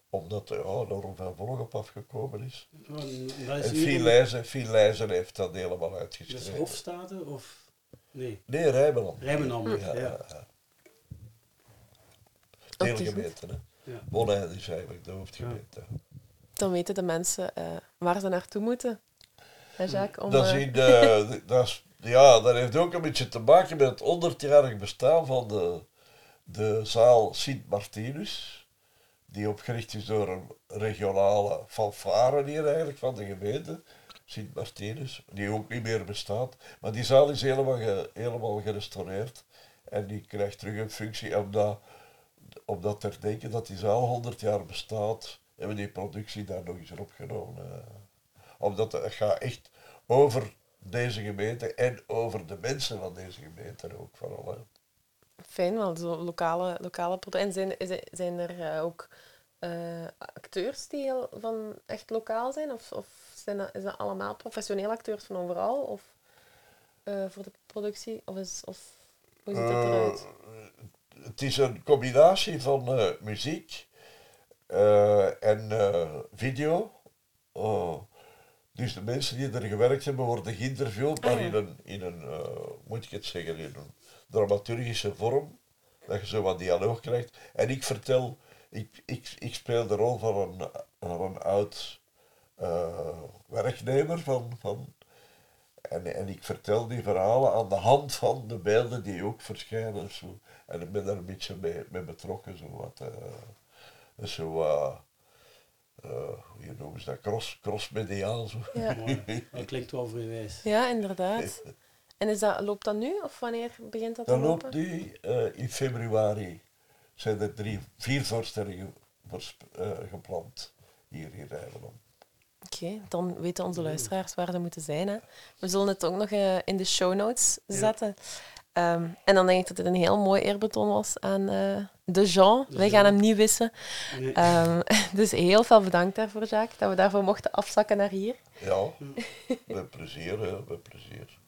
omdat er ja, Norm van Volg op afgekomen is. Ja, en dat is en hier Phil een- Leijzen, Phil Leijzen heeft dat helemaal uitgeschreven. Hofstade of... Nee. Nee, Rijmenland. Rijmenland, ja. ja. ja, hele gemeente, hè. Ja. Is eigenlijk de hoofdgemeente. Dan weten de mensen eh, waar ze naartoe moeten. Hè, Jacques? Om, Dat, eh, is in de, [LAUGHS] dat, is, ja, dat heeft ook een beetje te maken met het 100-jarig bestaan van de, de zaal Sint Martinus. Die opgericht is door een regionale fanfare hier eigenlijk van de gemeente. Sint Martinus, die ook niet meer bestaat. Maar die zaal is helemaal, helemaal gerestaureerd. En die krijgt terug een functie omdat, omdat ter denken dat die zaal 100 jaar bestaat, hebben die productie daar nog eens opgenomen. eh. Omdat het gaat echt over deze gemeente en over de mensen van deze gemeente ook vooral. Hè. Fijn, wel zo lokale, lokale En zijn, er- zijn er eh, ook eh, acteurs die heel van echt lokaal zijn? Of, of zijn dat, is dat allemaal professionele acteurs van overal? Of eh, voor de productie? Of, is, of hoe ziet dat Eh, eruit? het is een combinatie van eh, muziek en video. Oh, dus de mensen die er gewerkt hebben worden geïnterviewd, maar Ah, ja. in een, in een moet ik het zeggen, in een dramaturgische vorm. Dat je zo wat dialoog krijgt. En ik vertel, ik, ik, ik speel de rol van een, van een oud werknemer van, van en, en ik vertel die verhalen aan de hand van de beelden die ook verschijnen. Zo. En ik ben daar een beetje mee, mee betrokken. Zo wat, eh, zo, eh, eh, hoe noemen ze dat? Cross, crossmediaal. Zo. Ja. [LAUGHS] Dat klinkt wel vrijwijs. Ja, inderdaad. En is dat, loopt dat nu? Of wanneer begint dat te Dan lopen? loopt nu eh, in februari zijn er drie, vier voorstellingen eh, gepland hier in Rijnmond. Oké, dan weten onze luisteraars waar ze moeten zijn. Hè. We zullen het ook nog eh, in de show notes zetten. Ehm, en dan denk ik dat het een heel mooi eerbetoon was aan eh, de Jean. De Wij Jean. gaan hem niet wissen. Nee. Ehm, [LAUGHS] dus heel veel bedankt daarvoor, Jacques, dat we daarvoor mochten afzakken naar hier. Ja, [LAUGHS] met plezier, hè, met plezier.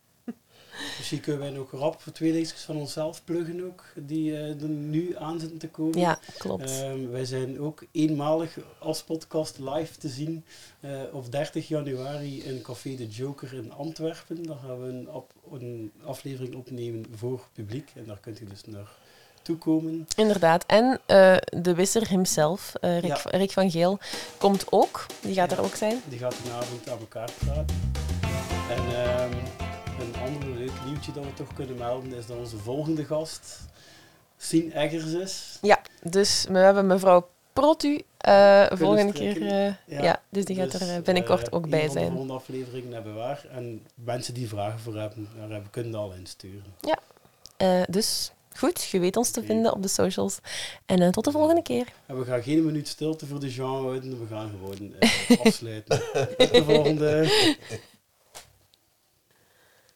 Misschien kunnen wij nog rap twee dingetjes van onszelf pluggen ook, die eh, er nu aan zitten te komen. Ja, klopt. Ehm, wij zijn ook eenmalig als podcast live te zien eh, op 30 januari in Café de Joker in Antwerpen. Daar gaan we een, op, een aflevering opnemen voor publiek en daar kunt u dus naar toekomen. Inderdaad. En eh, de wisser himself, Rick, Ja. Rick van Geel, komt ook. Die gaat er ook zijn. Die gaat vanavond aan elkaar praten. En ehm, nieuwtje dat we toch kunnen melden is dat onze volgende gast Sien Eggers is. Ja, dus we hebben mevrouw Protu eh volgende keer. eh, ja. dus die gaat Dus, er eh, binnenkort ook bij van de zijn. volgende afleveringen hebben we waar. En mensen die vragen voor hebben, daar hebben- kunnen al insturen. Ja, dus goed, je weet ons te vinden op de socials. En tot de volgende keer. En we gaan geen minuut stilte voor de Jean houden, we gaan gewoon eh, [LAUGHS] afsluiten. Tot de volgende.